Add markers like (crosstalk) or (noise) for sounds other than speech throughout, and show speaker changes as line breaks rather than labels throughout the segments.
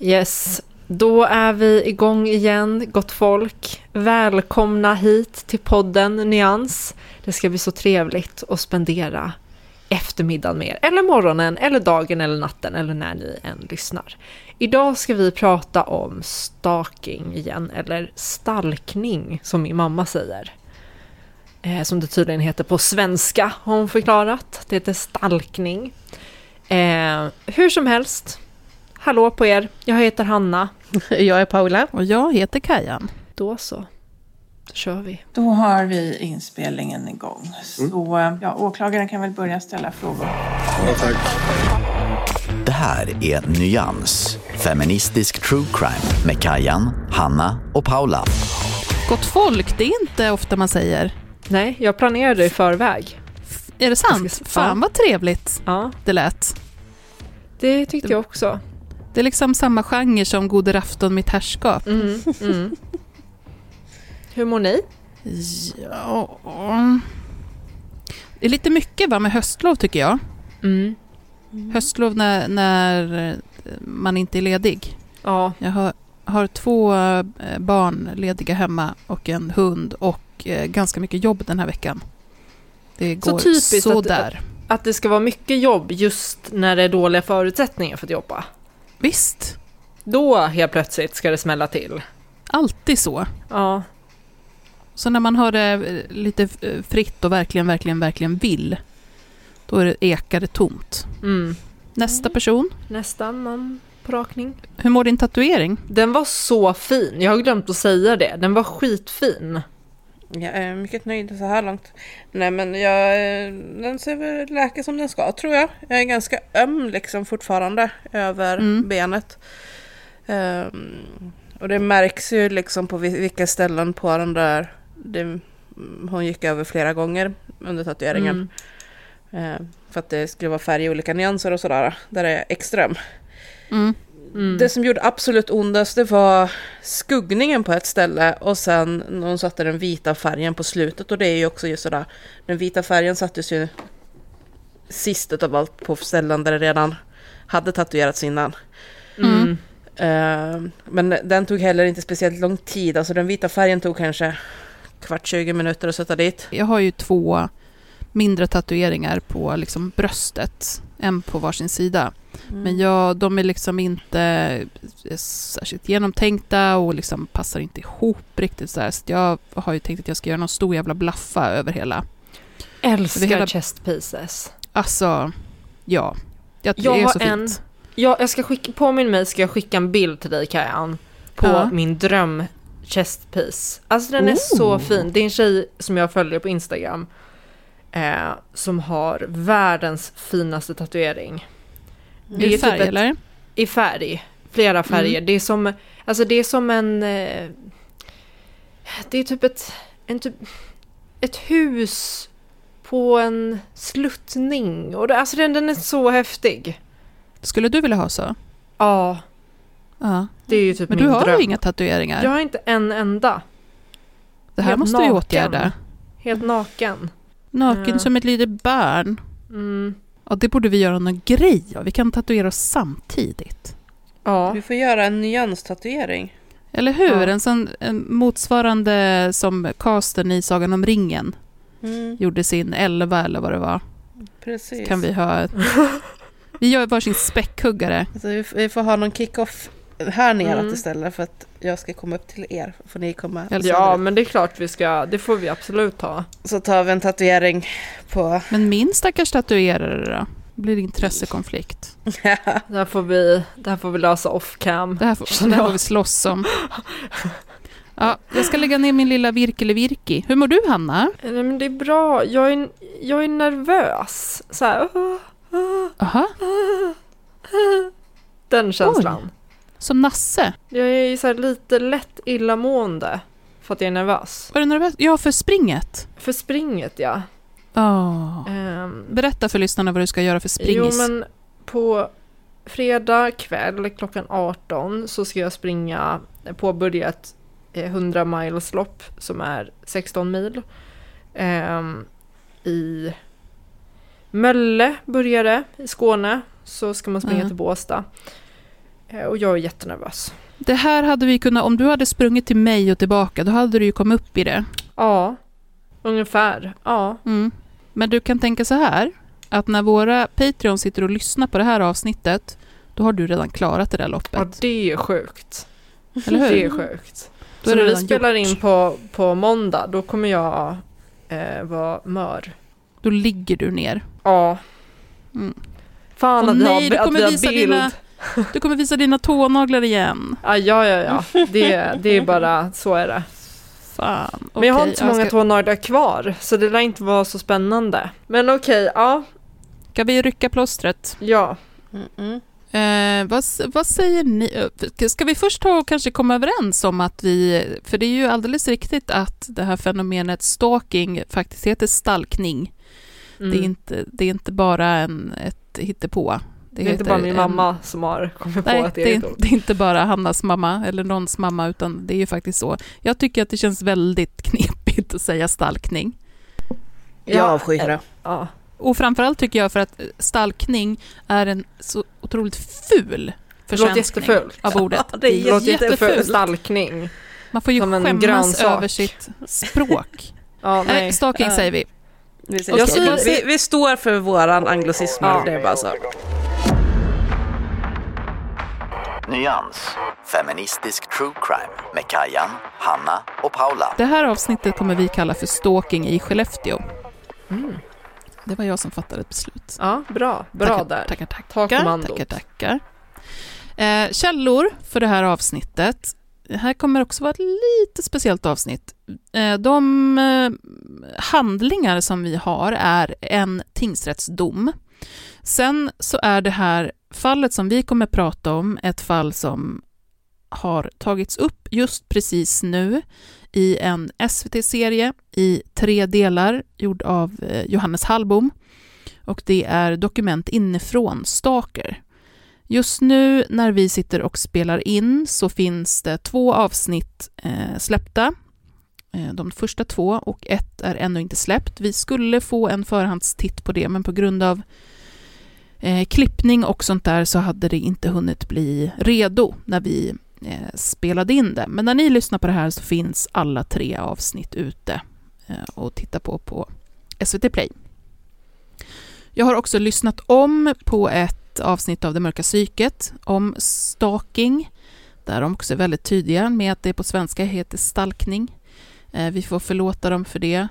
Yes, då är vi igång igen, gott folk. Välkomna hit till podden Nyans. Det ska bli så trevligt att spendera eftermiddagen med er, eller morgonen, eller dagen, eller natten, eller när ni än lyssnar. Idag ska vi prata om stalking igen, eller stalkning som min mamma säger. Eh, som det tydligen heter på svenska, har hon förklarat. Det heter stalkning. Eh, hur som helst, hallå på er. Jag heter Hanna. (laughs)
Jag är Paula.
Och jag heter Kajan.
Då så. Då kör vi.
Då har vi inspelningen igång. Så ja, åklagaren kan väl börja ställa frågor.
Det här är Nyans, feministisk true crime med Kajan, Hanna och Paula.
Gott folk, det är inte ofta man säger.
Nej, jag planerade i förväg.
Är det sant?
ska-
Fan vad trevligt
Ja,
det lät.
det tyckte jag också.
Det är liksom samma genre som Gode afton mitt herrskap.
Mm, mm. Hur mår ni?
Ja. Det är lite mycket va med höstlov tycker jag.
Mm.
Höstlov när, när man inte är ledig.
Ja,
Jag har, har två eh, barn lediga hemma och en hund och eh, ganska mycket jobb den här veckan. Det går
typiskt
så
att- att det ska vara mycket jobb just när det är dåliga förutsättningar för att jobba.
Visst,
Då helt plötsligt ska det smälla till.
alltid så.
Ja,
Så när man har det eh, lite eh, fritt och verkligen, verkligen, verkligen vill, då är det ekar det tomt.
mm.
Nästa person.
nästa man på rakning.
Hur mår din tatuering?
Den var så fin, jag har glömt att säga det. Den var skitfin.
Jag är mycket nöjd så här långt. Nej men jag, den ser väl läka som den ska tror jag. Jag är ganska öm liksom fortfarande över
Mm.
benet. Ehm, och det märks ju liksom på vi- vilka ställen på den där. Det, hon gick över flera gånger under tatueringen.
Mm.
Ehm, för att det skulle vara färg i olika nyanser och sådär. Där är jag extrem.
Mm.
Mm.
Det som gjorde absolut ondast det var skuggningen på ett ställe och sen när hon satte den vita färgen på slutet och det är ju också just sådär. Den vita färgen sattes ju sist av allt på ställen där det redan hade tatuerats innan.
Mm.
Eh, men den tog heller inte speciellt lång tid, alltså den vita färgen tog kanske kvart 20 minuter att sätta dit.
Jag har ju två mindre tatueringar på liksom bröstet, en på varsin sida. Men jag, de är liksom inte särskilt genomtänkta och liksom passar inte ihop riktigt så här. Så jag har ju tänkt att jag ska göra någon stor jävla blaffa över hela.
Älskar
hela-
chest pieces.
Alltså, ja. Jag, det
Jag
är
har
så
en,
fint.
ja, jag ska skicka, påminn mig ska jag skicka en bild till dig Kajan. På
Ja.
min dröm chest piece. Alltså den är så
Oh.
fin. Det är en tjej som jag följer på Instagram. Eh, som har världens finaste tatuering.
Det
typ
färg
ett-
eller?
I färg. Flera färger.
Mm.
Det är som, alltså det är som en... Eh, det är typ ett, en typ, ett hus på en sluttning. Och det, alltså den, den är så häftig.
Skulle du vilja ha så?
Ja,
Ja.
det är ju typ
Men du har
dröm.
ju inga tatueringar.
Jag har inte en enda.
det här
helt
måste vi
naken.
åtgärda.
Helt naken.
Naken
Ja.
som ett litet barn.
Mm.
Ja, det borde vi göra någon grej av. Vi kan tatuera oss samtidigt.
Ja.
Vi får göra en nyanstatuering.
Eller hur?
Ja.
En sån en motsvarande som casten i Sagan om ringen
Mm,
gjorde sin 11 eller vad det var.
precis.
Kan vi ha ett... (laughs) Vi gör varsin späckhuggare.
Alltså, vi får ha någon kick-off här neråt
Mm.
istället för att jag ska komma upp till er. Får ni komma
ja, men det är klart vi ska, det får vi absolut ha.
Så tar vi en tatuering på...
Men min stackars tatuerare då? Blir det intressekonflikt? (laughs)
Det här får vi, det här får vi lösa off cam.
Det här får, det här får vi slåss om. (laughs) Ja, jag ska lägga ner min lilla virkelevirki. Hur mår du, Hanna?
Nej men det är bra, jag är, jag är nervös. Så här, "Åh, åh,
Aha,
åh, åh." Den känslan.
Som Nasse.
Jag är så här lite lätt illamående för att jag är nervös.
Var du nervös? Ja, för springet.
För springet ja.
Oh.
Ehm,
Berätta för lyssnarna vad du ska göra för springis.
Jo men på fredag kväll klockan 18 så ska jag springa påbörja ett eh, 100 miles lopp som är 16 mil. Ehm, I Mölle börjar det i Skåne så ska man springa
Ja.
till Båstad. Eh, och jag är jättenervös.
Det här hade vi kunnat, om du hade sprungit till mig och tillbaka, då hade du ju kommit upp i det.
Ja, ungefär. Ja.
Mm. Men du kan tänka så här, att när våra Patreon sitter och lyssnar på det här avsnittet, då har du redan klarat det där
ja,
loppet.
det är sjukt.
Eller hur?
Det är sjukt.
Då
Så
är
när vi spelar
gjort.
in på, på måndag, då kommer jag eh, vara mör.
Då ligger du ner.
Ja.
Mm.
Fan
Åh
att vi
nej,
har,
du
att
kommer
vi har bild.
dina- Du kommer visa dina tånaglar igen.
Ja, ja, ja. ja. Det, det är bara, så är det.
Fan.
Men jag har
okej,
inte så många
ska,
tånaglar kvar, så det lär inte vara så spännande. Men okej, ja.
Ska vi rycka plåstret?
Ja.
Mm-mm.
Eh, vad, s- vad säger ni? Eh, Ska vi först ta och kanske komma överens om att vi, för det är ju alldeles riktigt att det här fenomenet stalking faktiskt heter stalkning.
Mm.
Det, är inte, det är inte bara en, ett hittepå.
Det är inte bara min
en-
mamma som har kommit
Nej,
på att det
det
är
är,
ett ord.
det är inte bara Hannas mamma eller någons mamma, utan det är ju faktiskt så. Jag tycker att det känns väldigt (laughs) knepigt att säga stalkning.
Jag avskyr det.
Ja.
Och framförallt tycker jag för att eh, stalkning är en så otroligt ful
Det
försvenskning av ordet.
Ja, (laughs) det är
Det låter jättefult.
jättefult.
Stalkning.
Man får ju
Som
skämmas
grönsak.
över sitt språk. (laughs)
Ja,
Nej,
nej.
stalking
Ja.
säger vi.
Vi, vi, vi, vi står för våran anglicism,
Ja.
det är bara så.
Nyans. Feministisk true crime med Kajan, Hanna och Paula.
Det här avsnittet kommer vi kalla för stalking i Skellefteå. Det var jag som fattade ett beslut.
Ja, bra. Bra
tackar,
där.
Tackar, tackar.
Ta kommandot.
Tackar, tackar. Eh, källor för det här avsnittet. Det här kommer också vara ett lite speciellt avsnitt. Eh, de eh, handlingar som vi har är en tingsrättsdom. Sen så är det här fallet som vi kommer prata om ett fall som har tagits upp just precis nu i en SVT-serie i tre delar gjord av eh, Johannes Hallbom och det är Dokument inifrån Stalker. Just nu när vi sitter och spelar in så finns det två avsnitt eh, släppta. Eh, de första två och ett är ännu inte släppt. Vi skulle få en förhandstitt på det men på grund av eh, klippning och sånt där så hade det inte hunnit bli redo när vi eh, spelade in det. Men när ni lyssnar på det här så finns alla tre avsnitt ute eh, och titta på på SVT Play. Jag har också lyssnat om på ett avsnitt av Det mörka psyket om stalking, där de också är väldigt tydliga med att det på svenska heter stalkning. Eh, vi får förlåta dem för det.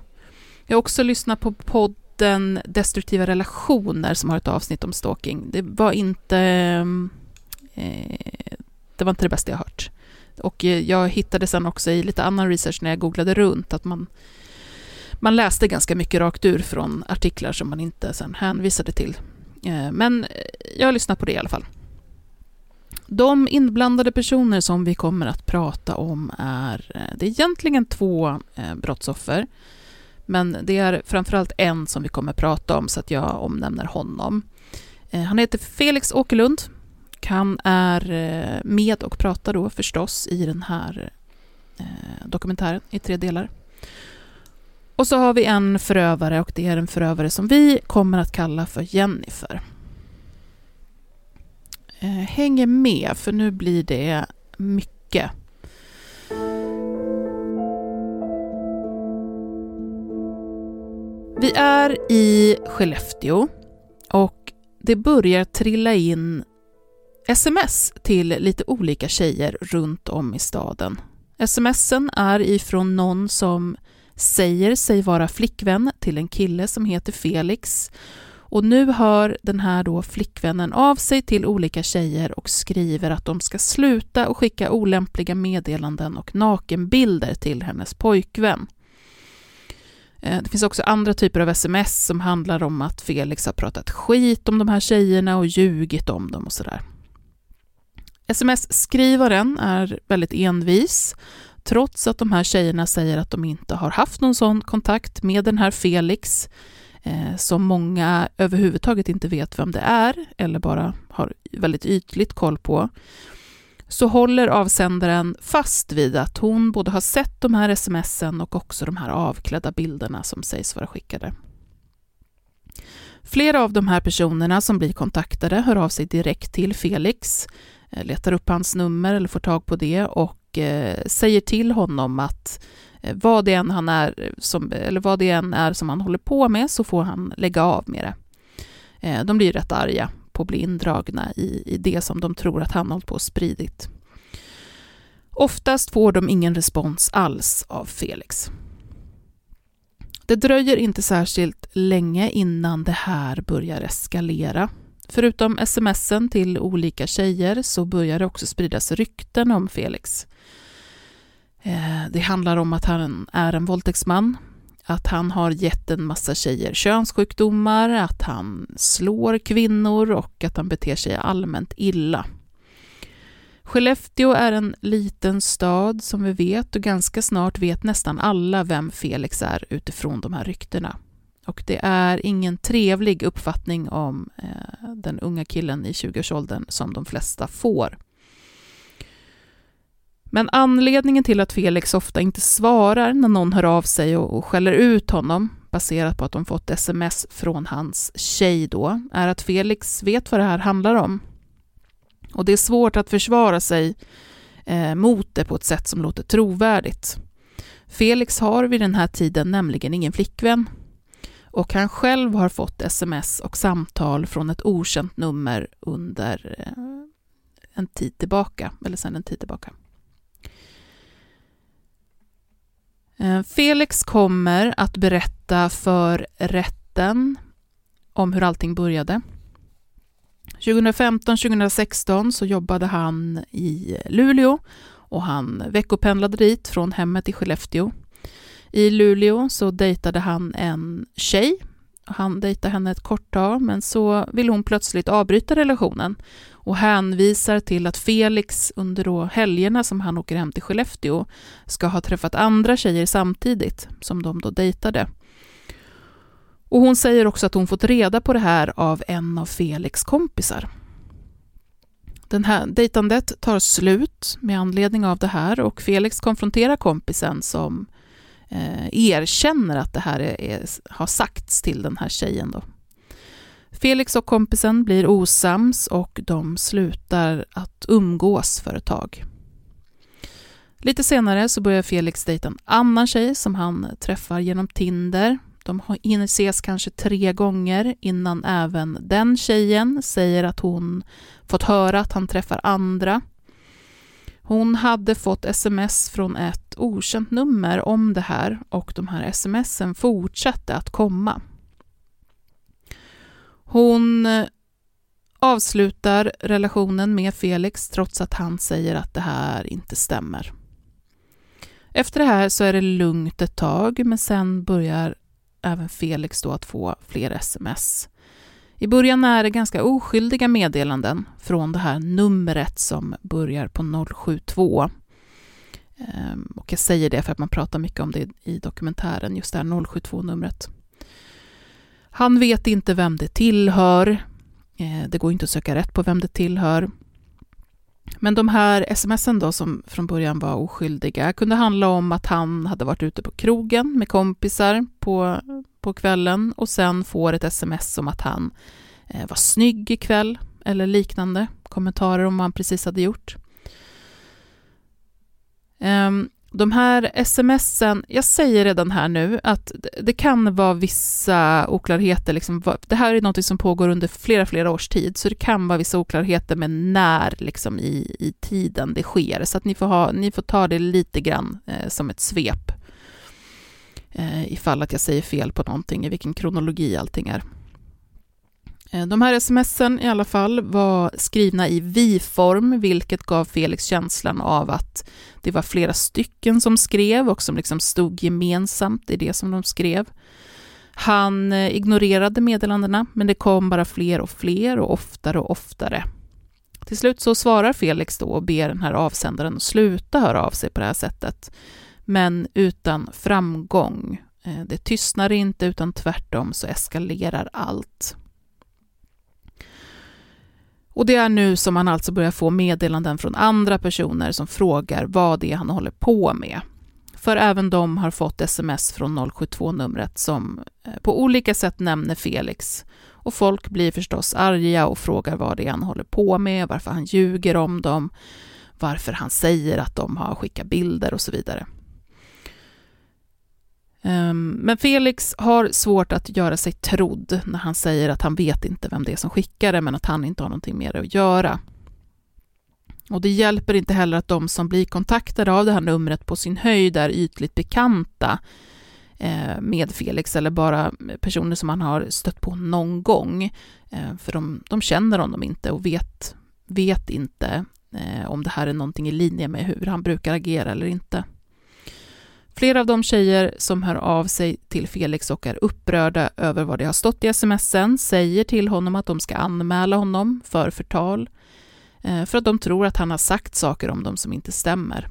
Jag har också lyssnat på podd podden Destruktiva relationer som har ett avsnitt om stalking. Det var inte, eh, det, var inte det bästa jag hört. Och eh, jag hittade sen också i lite annan research när jag googlade runt att man man läste ganska mycket rakt ur från artiklar som man inte sen hänvisade till. Eh, Men eh, jag har lyssnat på det i alla fall. De inblandade personer som vi kommer att prata om är, eh, det är egentligen två eh, brottsoffer, men det är framförallt en som vi kommer prata om så att jag omnämner honom. Eh, han heter Felix Åkerlund. Han är eh, med och pratar då förstås i den här eh, dokumentären i tre delar. Och så har vi en förövare och det är en förövare som vi kommer att kalla för Jennifer. Hänger med för nu blir det mycket. Vi är i Skellefteå och det börjar trilla in sms till lite olika tjejer runt om i staden. Smsen är ifrån någon som säger sig vara flickvän till en kille som heter Felix. Och nu hör den här då flickvännen av sig till olika tjejer och skriver att de ska sluta och skicka olämpliga meddelanden och nakenbilder till hennes pojkvän. Eh, det finns också andra typer av sms som handlar om att Felix har pratat skit om de här tjejerna och ljugit om dem och sådär. Sms-skrivaren är väldigt envis, trots att de här tjejerna säger att de inte har haft någon sån kontakt med den här Felix, eh, som många överhuvudtaget inte vet vem det är, eller bara har väldigt ytligt koll på så håller avsändaren fast vid att hon både har sett de här smsen och också de här avklädda bilderna som sägs vara skickade. Flera av de här personerna som blir kontaktade hör av sig direkt till Felix, eh, letar upp hans nummer eller får tag på det och eh, säger till honom att eh, vad det än han är som, eller vad det än är som han håller på med så får han lägga av med det. De blir rätt arga på att bli indragna i, i det som de tror att han hållit på och spridit. Oftast får de ingen respons alls av Felix. Det dröjer inte särskilt länge innan det här börjar eskalera. Förutom smsen till olika tjejer så börjar det också spridas rykten om Felix. Eh, det handlar om att han är en våldtäktsman, att han har gett en massa tjejer könssjukdomar, att han slår kvinnor och att han beter sig allmänt illa. Skellefteå är en liten stad som vi vet och ganska snart vet nästan alla vem Felix är utifrån de här ryktena. Och det är ingen trevlig uppfattning om eh, den unga killen i 20-årsåldern som de flesta får. Men anledningen till att Felix ofta inte svarar när någon hör av sig och, och skäller ut honom, baserat på att de fått sms från hans tjej då, är att Felix vet vad det här handlar om. Och det är svårt att försvara sig eh, mot det på ett sätt som låter trovärdigt. Felix har vid den här tiden nämligen ingen flickvän och han själv har fått sms och samtal från ett okänt nummer under eh, en tid tillbaka, eller sedan en tid tillbaka. Eh, Eh, Felix kommer att berätta för rätten om hur allting började. 2015-2016 så jobbade han i Luleå och han veckopendlade dit från hemmet i Skellefteå. I Luleå så dejtade han en tjej. Han dejtar henne ett kort tag, men så vill hon plötsligt avbryta relationen och hänvisar till att Felix under då helgerna som han åker hem till Skellefteå ska ha träffat andra tjejer samtidigt som de då dejtade. Och hon säger också att hon fått reda på det här av en av Felix kompisar. Den här dejtandet tar slut med anledning av det här och Felix konfronterar kompisen som eh, erkänner att det här är, är, har sagts till den här tjejen. Då. Felix och kompisen blir osams och de slutar att umgås för ett tag. Lite senare så börjar Felix dejta en annan tjej som han träffar genom Tinder. De hinner ses kanske tre gånger innan även den tjejen säger att hon fått höra att han träffar andra. Hon hade fått sms från ett okänt nummer om det här och de här smsen fortsatte att komma. Hon eh, avslutar relationen med Felix trots att han säger att det här inte stämmer. Efter det här så är det lugnt ett tag, men sen börjar även Felix då att få fler sms. I början är det ganska oskyldiga meddelanden från det här numret som börjar på 072. Ehm, och jag säger det för att man pratar mycket om det i dokumentären, just det här 072-numret. Han vet inte vem det tillhör. Ehm, det går inte att söka rätt på vem det tillhör. Men de här smsen då som från början var oskyldiga kunde handla om att han hade varit ute på krogen med kompisar på, på kvällen och sen får ett sms om att han eh, var snygg ikväll eller liknande kommentarer om vad han precis hade gjort. Um, de här smsen, jag säger redan här nu att det kan vara vissa oklarheter, liksom, det här är något som pågår under flera, flera års tid, så det kan vara vissa oklarheter med när liksom, i, i tiden det sker, så att ni får, ha, ni får ta det lite grann eh, som ett svep, eh, ifall att jag säger fel på någonting, i vilken kronologi allting är. Eh, de här smsen i alla fall var skrivna i vi-form, vilket gav Felix känslan av att det var flera stycken som skrev och som liksom stod gemensamt i det som de skrev. Han eh, ignorerade meddelandena, men det kom bara fler och fler och oftare och oftare. Till slut så svarar Felix då och ber den här avsändaren att sluta höra av sig på det här sättet, men utan framgång. Eh, det tystnar inte, utan tvärtom så eskalerar allt. Och det är nu som han alltså börjar få meddelanden från andra personer som frågar vad det är han håller på med. För även de har fått sms från 072-numret som eh, på olika sätt nämner Felix. Och folk blir förstås arga och frågar vad det är han håller på med, varför han ljuger om dem, varför han säger att de har skickat bilder och så vidare. Ehm, men Felix har svårt att göra sig trodd när han säger att han vet inte vem det är som skickar det, men att han inte har någonting mer att göra. Och det hjälper inte heller att de som blir kontaktade av det här numret på sin höjd är ytligt bekanta eh, med Felix eller bara personer som han har stött på någon gång. Eh, för de, de känner honom inte och vet, vet inte eh, om det här är någonting i linje med hur han brukar agera eller inte. Flera av de tjejer som hör av sig till Felix och är upprörda över vad det har stått i smsen säger till honom att de ska anmäla honom för förtal eh, för att de tror att han har sagt saker om dem som inte stämmer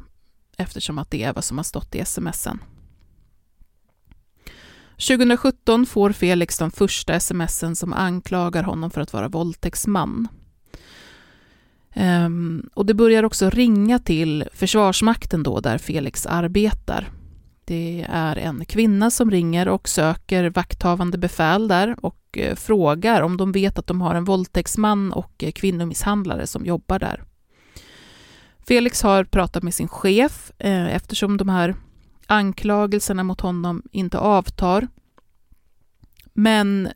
eftersom att det är vad som har stått i smsen. 2017 får Felix de första smsen som anklagar honom för att vara våldtäktsman. Ehm, och det börjar också ringa till Försvarsmakten då, där Felix arbetar. Det är en kvinna som ringer och söker vakthavande befäl där och eh, frågar om de vet att de har en våldtäktsman och eh, kvinnomisshandlare som jobbar där. Felix har pratat med sin chef eh, eftersom de här anklagelserna mot honom inte avtar. Men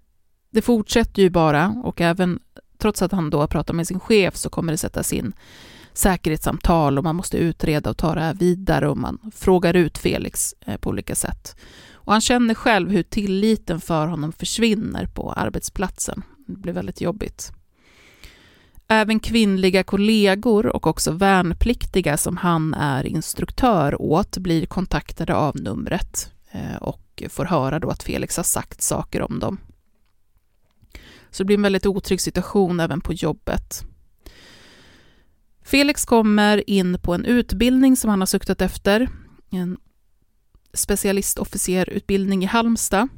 det fortsätter ju bara och även trots att han då har pratat med sin chef så kommer det sättas in säkerhetssamtal och man måste utreda och ta det här vidare och man frågar ut Felix eh, på olika sätt. Och han känner själv hur tilliten för honom försvinner på arbetsplatsen. Det blir väldigt jobbigt. Även kvinnliga kollegor och också värnpliktiga som han är instruktör åt blir kontaktade av numret eh, och får höra då att Felix har sagt saker om dem. Så det blir en väldigt otrygg situation även på jobbet. Felix kommer in på en utbildning som han har suktat efter, en specialistofficerutbildning i Halmstad.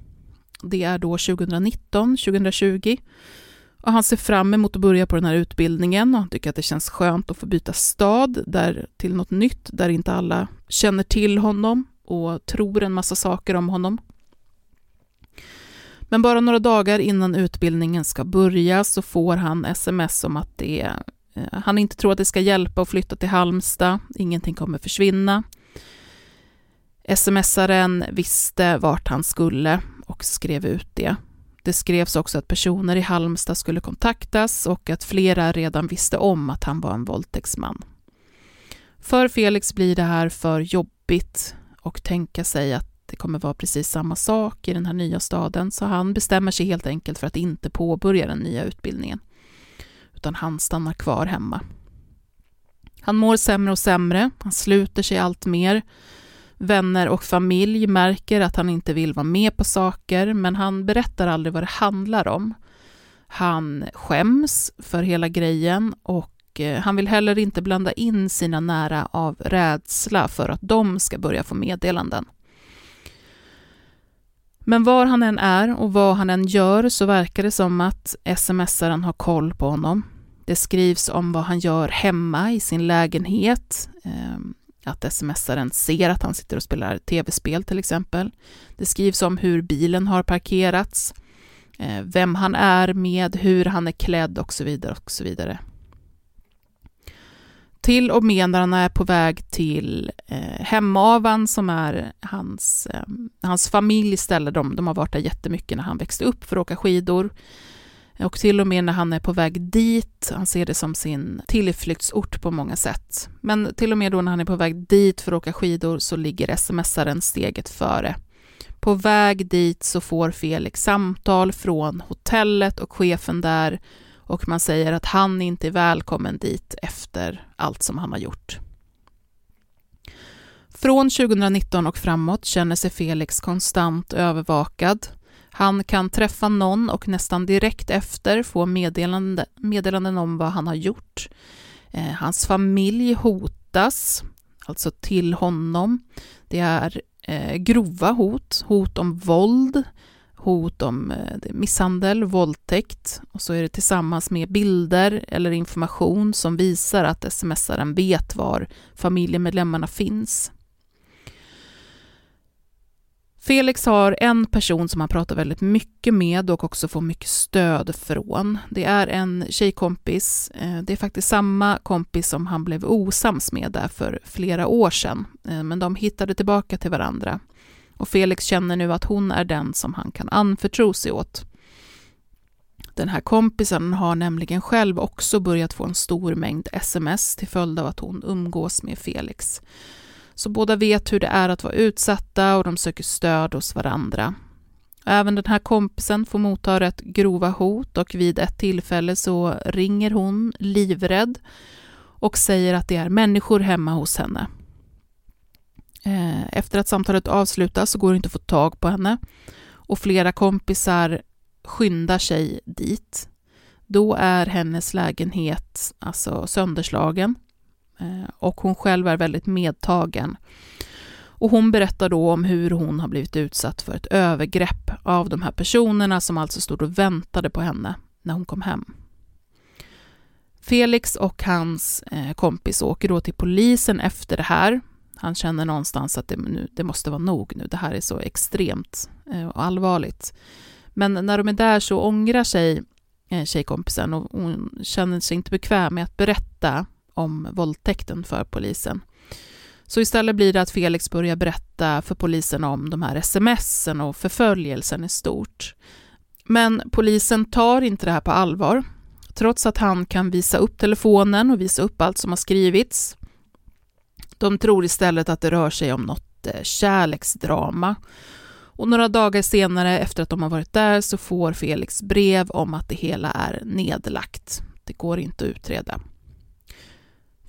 Det är då 2019, 2020. Och han ser fram emot att börja på den här utbildningen och han tycker att det känns skönt att få byta stad där, till något nytt där inte alla känner till honom och tror en massa saker om honom. Men bara några dagar innan utbildningen ska börja så får han sms om att det Eh, han inte tror att det ska hjälpa att flytta till Halmstad, ingenting kommer försvinna. Smsaren visste vart han skulle och skrev ut det. Det skrevs också att personer i Halmstad skulle kontaktas och att flera redan visste om att han var en våldtäktsman. För Felix blir det här för jobbigt och tänka sig att det kommer vara precis samma sak i den här nya staden, så han bestämmer sig helt enkelt för att inte påbörja den nya utbildningen utan han stannar kvar hemma. Han mår sämre och sämre, han sluter sig allt mer. Vänner och familj märker att han inte vill vara med på saker, men han berättar aldrig vad det handlar om. Han skäms för hela grejen och eh, han vill heller inte blanda in sina nära av rädsla för att de ska börja få meddelanden. Men var han än är och vad han än gör så verkar det som att smsaren har koll på honom. Det skrivs om vad han gör hemma i sin lägenhet, ehm, att smsaren ser att han sitter och spelar tv-spel till exempel. Det skrivs om hur bilen har parkerats, eh, vem han är med, hur han är klädd och så vidare. och så vidare. Till och med när han är på väg till eh, Hemavan som är hans, eh, hans familj ställe, de, de har varit där jättemycket när han växte upp för att åka skidor. Och till och med när han är på väg dit, han ser det som sin tillflyktsort på många sätt. Men till och med då när han är på väg dit för att åka skidor så ligger smsaren steget före. På väg dit så får Felix samtal från hotellet och chefen där och man säger att han inte är välkommen dit efter allt som han har gjort. Från 2019 och framåt känner sig Felix konstant övervakad. Han kan träffa någon och nästan direkt efter få meddelande, meddelanden om vad han har gjort. Eh, hans familj hotas, alltså till honom. Det är eh, grova hot, hot om våld, hot om eh, misshandel, våldtäkt och så är det tillsammans med bilder eller information som visar att smsaren vet var familjemedlemmarna finns. Felix har en person som han pratar väldigt mycket med och också får mycket stöd från. Det är en tjejkompis. Eh, det är faktiskt samma kompis som han blev osams med där för flera år sedan. Eh, men de hittade tillbaka till varandra. Och Felix känner nu att hon är den som han kan anförtro sig åt. Den här kompisen har nämligen själv också börjat få en stor mängd sms till följd av att hon umgås med Felix. Så båda vet hur det är att vara utsatta och de söker stöd hos varandra. Även den här kompisen får motta rätt grova hot och vid ett tillfälle så ringer hon livrädd och säger att det är människor hemma hos henne. Eh, efter att samtalet avslutas så går det inte att få tag på henne och flera kompisar skyndar sig dit. Då är hennes lägenhet alltså sönderslagen Eh, och hon själv är väldigt medtagen. Och hon berättar då om hur hon har blivit utsatt för ett övergrepp av de här personerna som alltså stod och väntade på henne när hon kom hem. Felix och hans eh, kompis åker då till polisen efter det här. Han känner någonstans att det, nu, det måste vara nog nu, det här är så extremt eh, och allvarligt. Men när de är där så ångrar sig tjejkompisen och hon känner sig inte bekväm med att berätta om våldtäkten för polisen. Så istället blir det att Felix börjar berätta för polisen om de här smsen och förföljelsen i stort. Men polisen tar inte det här på allvar, trots att han kan visa upp telefonen och visa upp allt som har skrivits. De tror istället att det rör sig om något eh, kärleksdrama. Och några dagar senare, efter att de har varit där, så får Felix brev om att det hela är nedlagt. Det går inte att utreda.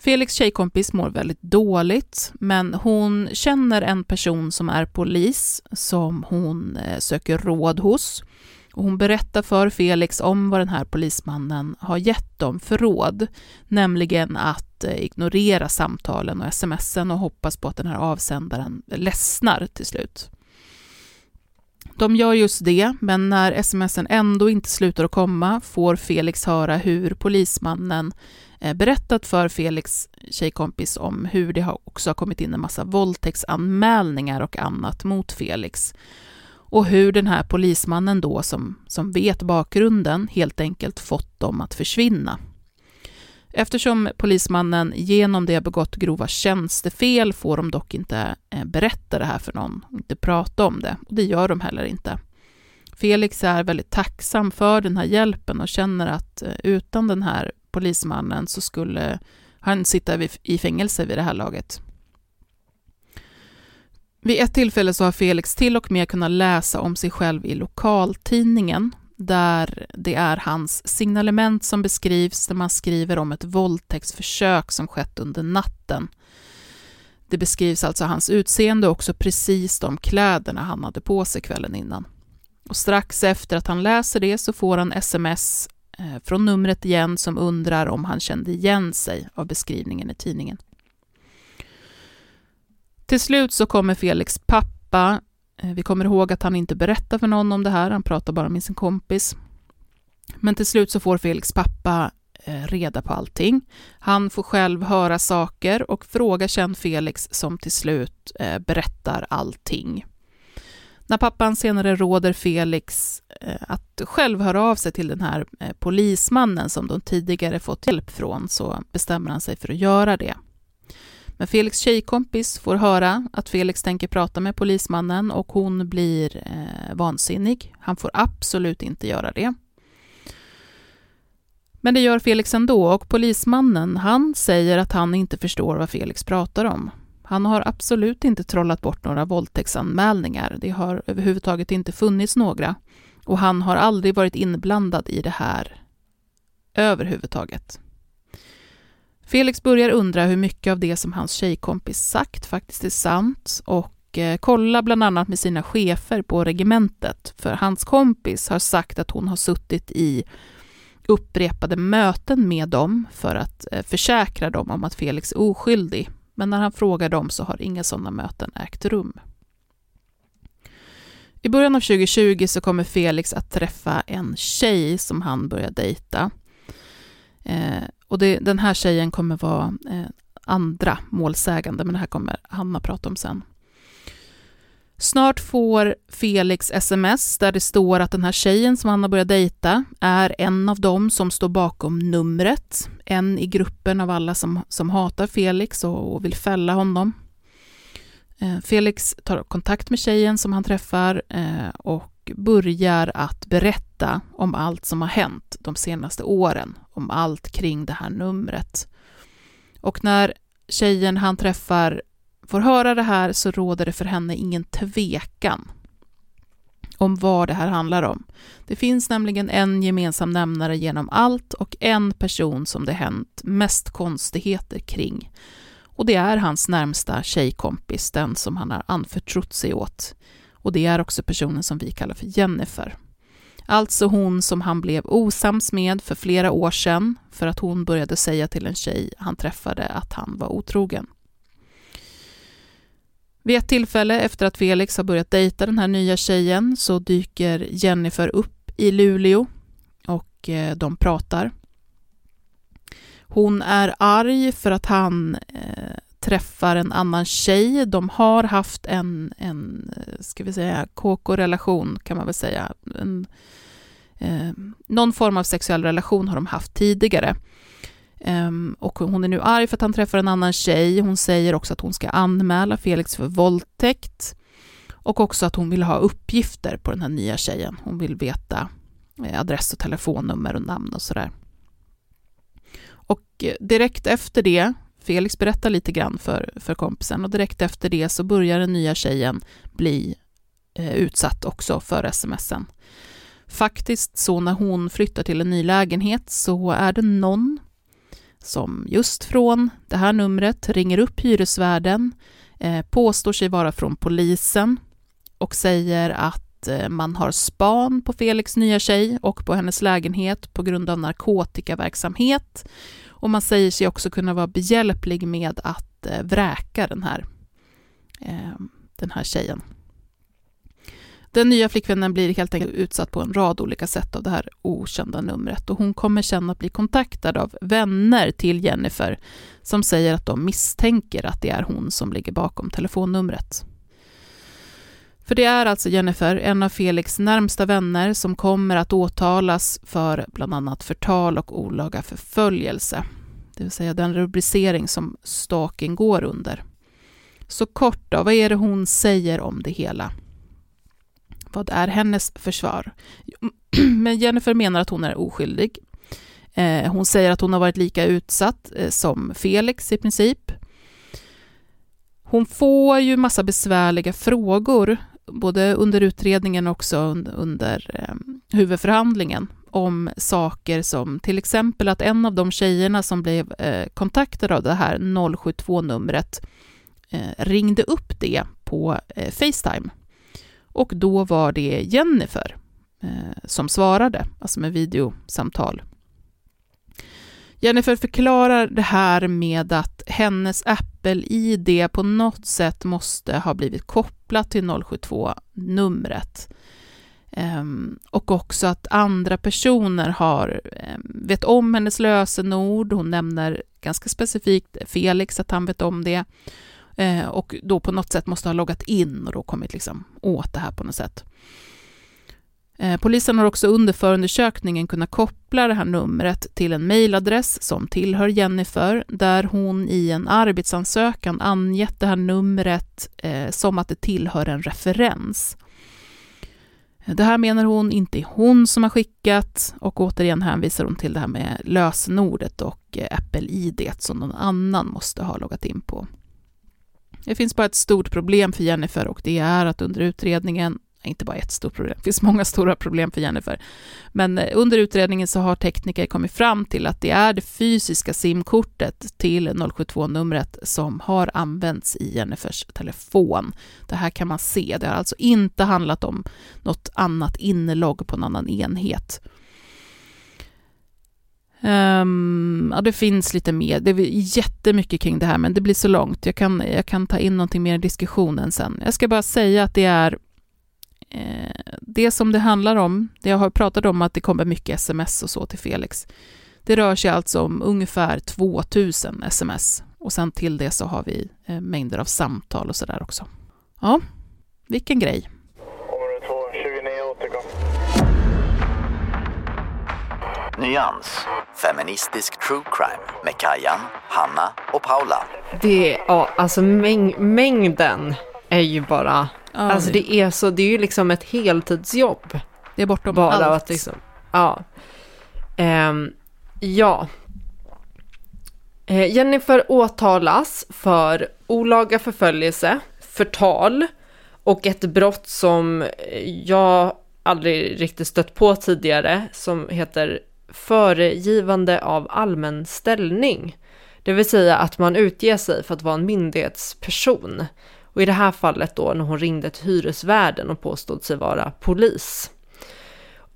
Felix tjejkompis mår väldigt dåligt, men hon känner en person som är polis som hon eh, söker råd hos. Och hon berättar för Felix om vad den här polismannen har gett dem för råd, nämligen att eh, ignorera samtalen och smsen och hoppas på att den här avsändaren ledsnar till slut. De gör just det, men när smsen ändå inte slutar att komma får Felix höra hur polismannen Eh, berättat för Felix tjejkompis om hur det också har kommit in en massa våldtäktsanmälningar och annat mot Felix. Och hur den här polismannen då, som, som vet bakgrunden, helt enkelt fått dem att försvinna. Eftersom polismannen genom det har begått grova tjänstefel får de dock inte eh, berätta det här för någon, inte prata om det. Och det gör de heller inte. Felix är väldigt tacksam för den här hjälpen och känner att eh, utan den här polismannen så skulle han sitta i fängelse vid det här laget. Vid ett tillfälle så har Felix till och med kunnat läsa om sig själv i lokaltidningen där det är hans signalement som beskrivs där man skriver om ett våldtäktsförsök som skett under natten. Det beskrivs alltså hans utseende och också precis de kläderna han hade på sig kvällen innan. Och strax efter att han läser det så får han sms eh, från numret igen som undrar om han kände igen sig av beskrivningen i tidningen. Till slut så kommer Felix pappa eh, vi kommer ihåg att han inte berättar för någon om det här, han pratar bara med sin kompis. Men till slut så får Felix pappa eh, reda på allting. Han får själv höra saker och frågar sedan Felix som till slut berättar allting. När pappan senare råder Felix eh, att själv höra av sig till den här eh, polismannen som de tidigare fått hjälp från så bestämmer han sig för att göra det. Men Felix tjejkompis får höra att Felix tänker prata med polismannen och hon blir eh, vansinnig. Han får absolut inte göra det. Men det gör Felix ändå och polismannen, han säger att han inte förstår vad Felix pratar om. Han har absolut inte trollat bort några våldtäktsanmälningar. Det har överhuvudtaget inte funnits några. Och han har aldrig varit inblandad i det här överhuvudtaget. Felix börjar undra hur mycket av det som hans tjejkompis sagt faktiskt är sant och eh, kollar bland annat med sina chefer på regementet, för hans kompis har sagt att hon har suttit i upprepade möten med dem för att eh, försäkra dem om att Felix är oskyldig. Men när han frågar dem så har inga sådana möten ägt rum. I början av 2020 så kommer Felix att träffa en tjej som han börjar dejta. Eh, och det, den här tjejen kommer vara eh, andra målsägande, men det här kommer Hanna prata om sen. Snart får Felix sms där det står att den här tjejen som han har börjat dejta är en av dem som står bakom numret. En i gruppen av alla som, som hatar Felix och, och vill fälla honom. Eh, Felix tar kontakt med tjejen som han träffar eh, och börjar att berätta om allt som har hänt de senaste åren, om allt kring det här numret. Och när tjejen han träffar får höra det här så råder det för henne ingen tvekan om vad det här handlar om. Det finns nämligen en gemensam nämnare genom allt och en person som det hänt mest konstigheter kring. Och det är hans närmsta tjejkompis, den som han har anförtrott sig åt. Och det är också personen som vi kallar för Jennifer. Alltså hon som han blev osams med för flera år sedan för att hon började säga till en tjej han träffade att han var otrogen. Vid ett tillfälle efter att Felix har börjat dejta den här nya tjejen så dyker Jennifer upp i Luleå och eh, de pratar. Hon är arg för att han eh, träffar en annan tjej. De har haft en, en eh, ska vi säga, KK-relation kan man väl säga. En, eh, någon form av sexuell relation har de haft tidigare. Um, och hon är nu arg för att han träffar en annan tjej. Hon säger också att hon ska anmäla Felix för våldtäkt. Och också att hon vill ha uppgifter på den här nya tjejen. Hon vill veta eh, adress och telefonnummer och namn och sådär. Och eh, direkt efter det Felix berättar lite grann för, för kompisen och direkt efter det så börjar den nya tjejen bli eh, utsatt också för smsen. Faktiskt så när hon flyttar till en ny lägenhet så är det någon som just från det här numret ringer upp hyresvärden, eh, påstår sig vara från polisen och säger att eh, man har span på Felix nya tjej och på hennes lägenhet på grund av narkotikaverksamhet och man säger sig också kunna vara behjälplig med att eh, vräka den här, den här tjejen. Den nya flickvännen blir helt enkelt utsatt på en rad olika sätt av det här okända numret och hon kommer sen att bli kontaktad av vänner till Jennifer som säger att de misstänker att det är hon som ligger bakom telefonnumret. För det är alltså Jennifer, en av Felix närmsta vänner, som kommer att åtalas för bland annat förtal och olaga förföljelse. Det vill säga den rubricering som stalking går under. Så kort då, vad är det hon säger om det hela? Vad är hennes försvar? (clears throat) Men Jennifer menar att hon är oskyldig. Eh, hon säger att hon har varit lika utsatt eh, som Felix i princip. Hon får ju massa besvärliga frågor både under utredningen och också under ehm, huvudförhandlingen om saker som till exempel att en av de tjejerna som blev eh, kontaktade av det här 072-numret ringde upp det på Facetime. Och då var det Jennifer eh, som svarade, alltså med videosamtal. Jennifer förklarar det här med att hennes Apple-ID på något sätt måste ha blivit kopplat till 072-numret. Ehm, och också att andra personer har, ehm, vet om hennes lösenord. Hon nämner ganska specifikt Felix, att han vet om det eh, och då på något sätt måste ha loggat in och då kommit liksom åt det här på något sätt. Eh, polisen har också under förundersökningen kunnat koppla det här numret till en mejladress som tillhör Jennifer, där hon i en arbetsansökan angett det här numret eh, som att det tillhör en referens. Eh, det här menar hon inte är hon som har skickat och återigen hänvisar hon till det här med lösenordet och eh, Apple-id som någon annan måste ha loggat in på. Det finns bara ett stort problem för Jennifer och det är att under utredningen inte bara ett stort problem, det finns många stora problem för Jennifer. Men eh, under utredningen så har tekniker kommit fram till att det är det fysiska simkortet till 072-numret som har använts i Jennifers telefon. Det här kan man se, det har alltså inte handlat om något annat inlogg på någon annan enhet. Um, ja, det finns lite mer, det är jättemycket kring det här, men det blir så långt. Jag kan, jag kan ta in någonting mer i diskussionen sen. Jag ska bara säga att det är Eh, det som det handlar om, det jag har pratat om att det kommer mycket sms och så till Felix, det rör sig alltså om ungefär 2000 sms och sen till det så har vi eh, mängder av samtal och sådär också. Ja, vilken grej.
Nyans, feministisk true crime med Kajan, Hanna och Paula.
Det, ja, alltså mäng mängden är ju bara Ja, alltså det är så, det är ju liksom ett heltidsjobb.
Det är bortom
bara
allt.
Att liksom, ja. Um, ja. Uh, Jennifer åtalas för olaga förföljelse, förtal och ett brott som jag aldrig riktigt stött på tidigare som heter föregivande av allmän ställning. Det vill säga att man utger sig för att vara en myndighetsperson. Och i det här fallet då när hon ringde till hyresvärden och påstod sig vara polis.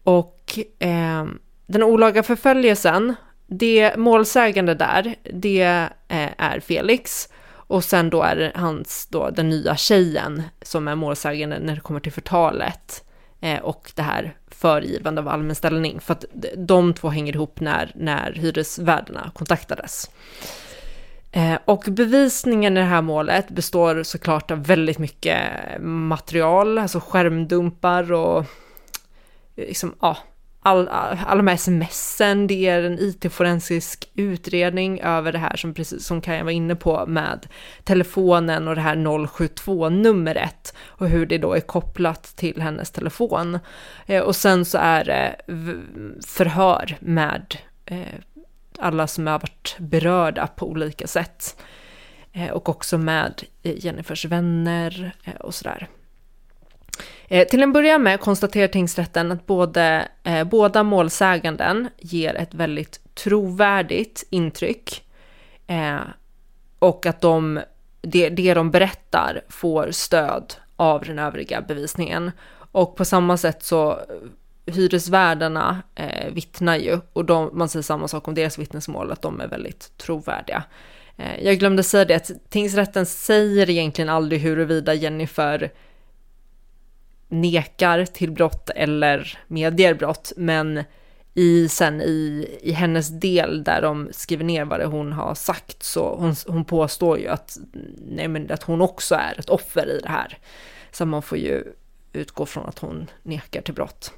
Och eh, den olaga förföljelsen, det målsägande där, det eh, är Felix. Och sen då är det hans, då den nya tjejen som är målsägande när det kommer till förtalet. Eh, och det här förgivande av allmän ställning. För att de två hänger ihop när, när hyresvärdarna kontaktades. Eh, och bevisningen i det här målet består såklart av väldigt mycket material, alltså skärmdumpar och eh, liksom, ja, all, alla de här smsen, det är en it-forensisk utredning över det här som precis som Kaja var inne på med telefonen och det här 072-numret och hur det då är kopplat till hennes telefon. Eh, och sen så är det förhör med eh, alla som har varit berörda på olika sätt. Eh, och också med Jennifers vänner eh, och sådär. Eh, till en början med konstaterar tingsrätten att både, eh, båda målsäganden ger ett väldigt trovärdigt intryck eh, och att de, det, det de berättar får stöd av den övriga bevisningen. Och på samma sätt så hyresvärdarna eh, vittnar ju och de, man säger samma sak om deras vittnesmål, att de är väldigt trovärdiga. Eh, jag glömde säga det att tingsrätten säger egentligen aldrig huruvida Jennifer nekar till brott eller medger brott, men i, sen i, i hennes del där de skriver ner vad det hon har sagt så hon, hon påstår ju att, nej men att hon också är ett offer i det här. Så man får ju utgå från att hon nekar till brott.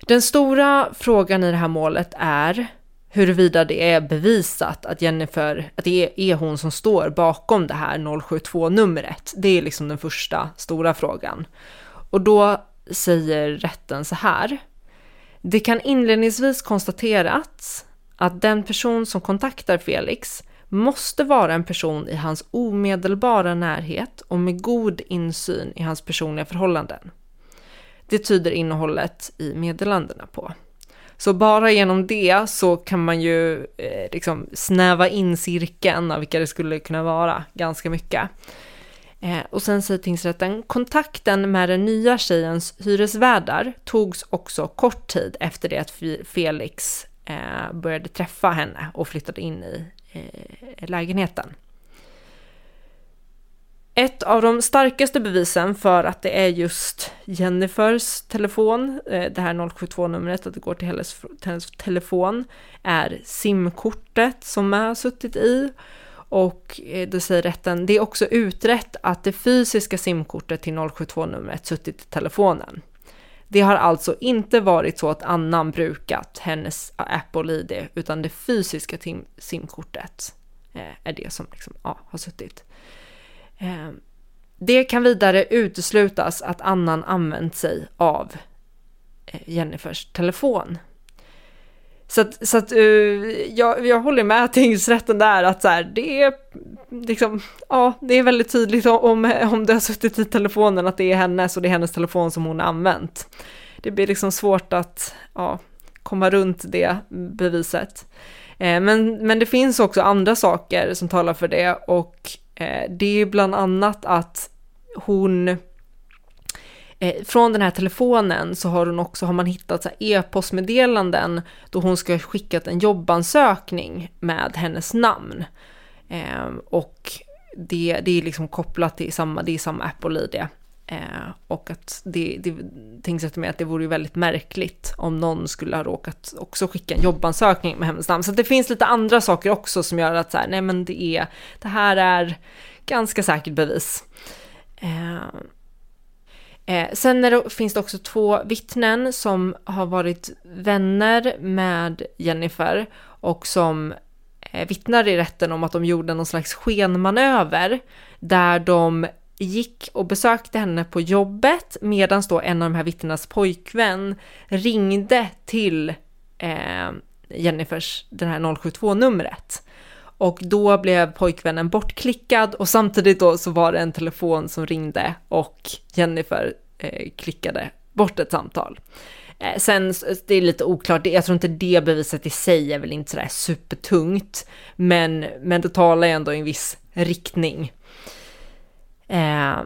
Den stora frågan i det här målet är huruvida det är bevisat att Jennifer, att det är hon som står bakom det här 072-numret. Det är liksom den första stora frågan. Och då säger rätten så här. Det kan inledningsvis konstaterats att den person som kontaktar Felix måste vara en person i hans omedelbara närhet och med god insyn i hans personliga förhållanden. Det tyder innehållet i meddelandena på. Så bara genom det så kan man ju eh, liksom snäva in cirkeln av vilka det skulle kunna vara ganska mycket. Eh, och sen säger tingsrätten, kontakten med den nya tjejens hyresvärdar togs också kort tid efter det att Felix eh, började träffa henne och flyttade in i eh, lägenheten. Ett av de starkaste bevisen för att det är just Jennifers telefon, det här 072-numret, att det går till hennes, telefon, är simkortet som har suttit i. Och eh, då säger rätten, det är också utrett att det fysiska simkortet till 072-numret suttit i telefonen. Det har alltså inte varit så att annan brukat hennes Apple-ID, utan det fysiska simkortet eh, är det som liksom, ja, har suttit. Eh, det kan vidare uteslutas att annan använt sig av Jennifers telefon. Så att, så att uh, jag, jag håller med tingsrätten där att så här, det är liksom, ja, det är väldigt tydligt om, om det har suttit i telefonen att det är hennes och det är hennes telefon som hon har använt. Det blir liksom svårt att ja, komma runt det beviset. Eh, men, men det finns också andra saker som talar för det och eh, det är bland annat att hon eh, från den här telefonen så har hon också har man hittat e-postmeddelanden då hon ska ha skickat en jobbansökning med hennes namn. Eh, och det, det är liksom kopplat till samma, det är samma Apple-id. Eh, och att det, det tingsrätten med att det vore ju väldigt märkligt om någon skulle ha råkat också skicka en jobbansökning med hennes namn. Så det finns lite andra saker också som gör att så här, nej men det är, det här är ganska säkert bevis. Eh, eh, sen det, finns det också två vittnen som har varit vänner med Jennifer och som eh, vittnar i rätten om att de gjorde någon slags skenmanöver där de gick och besökte henne på jobbet medan då en av de här vittnenas pojkvän ringde till eh, Jennifers, det här 072-numret. Och då blev pojkvännen bortklickad och samtidigt då så var det en telefon som ringde och Jennifer eh, klickade bort ett samtal. Eh, sen, det är lite oklart, jag tror inte det beviset i sig är väl inte sådär supertungt, men, men det talar ju ändå i en viss riktning. Eh,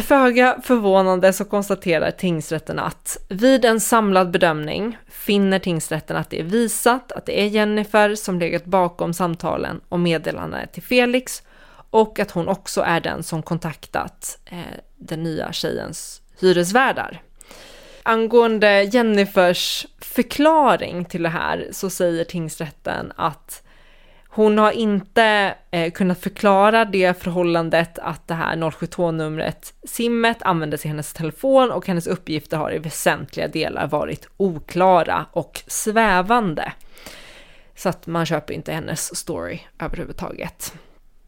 Föga förvånande så konstaterar tingsrätten att vid en samlad bedömning finner tingsrätten att det är visat att det är Jennifer som legat bakom samtalen och meddelandena till Felix och att hon också är den som kontaktat eh, den nya tjejens hyresvärdar. Angående Jennifers förklaring till det här så säger tingsrätten att hon har inte eh, kunnat förklara det förhållandet att det här 072-numret, simmet, användes i hennes telefon och hennes uppgifter har i väsentliga delar varit oklara och svävande. Så att man köper inte hennes story överhuvudtaget.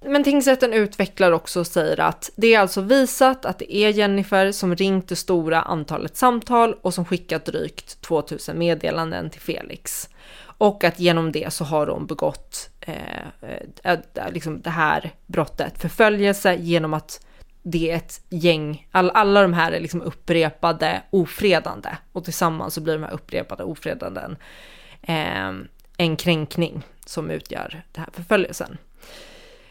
Men tingsrätten utvecklar också och säger att det är alltså visat att det är Jennifer som ringt det stora antalet samtal och som skickat drygt 2000 meddelanden till Felix. Och att genom det så har hon begått eh, eh, eh, liksom det här brottet, förföljelse, genom att det är ett gäng, all, alla de här är liksom upprepade ofredande och tillsammans så blir de här upprepade ofredanden eh, en kränkning som utgör den här förföljelsen.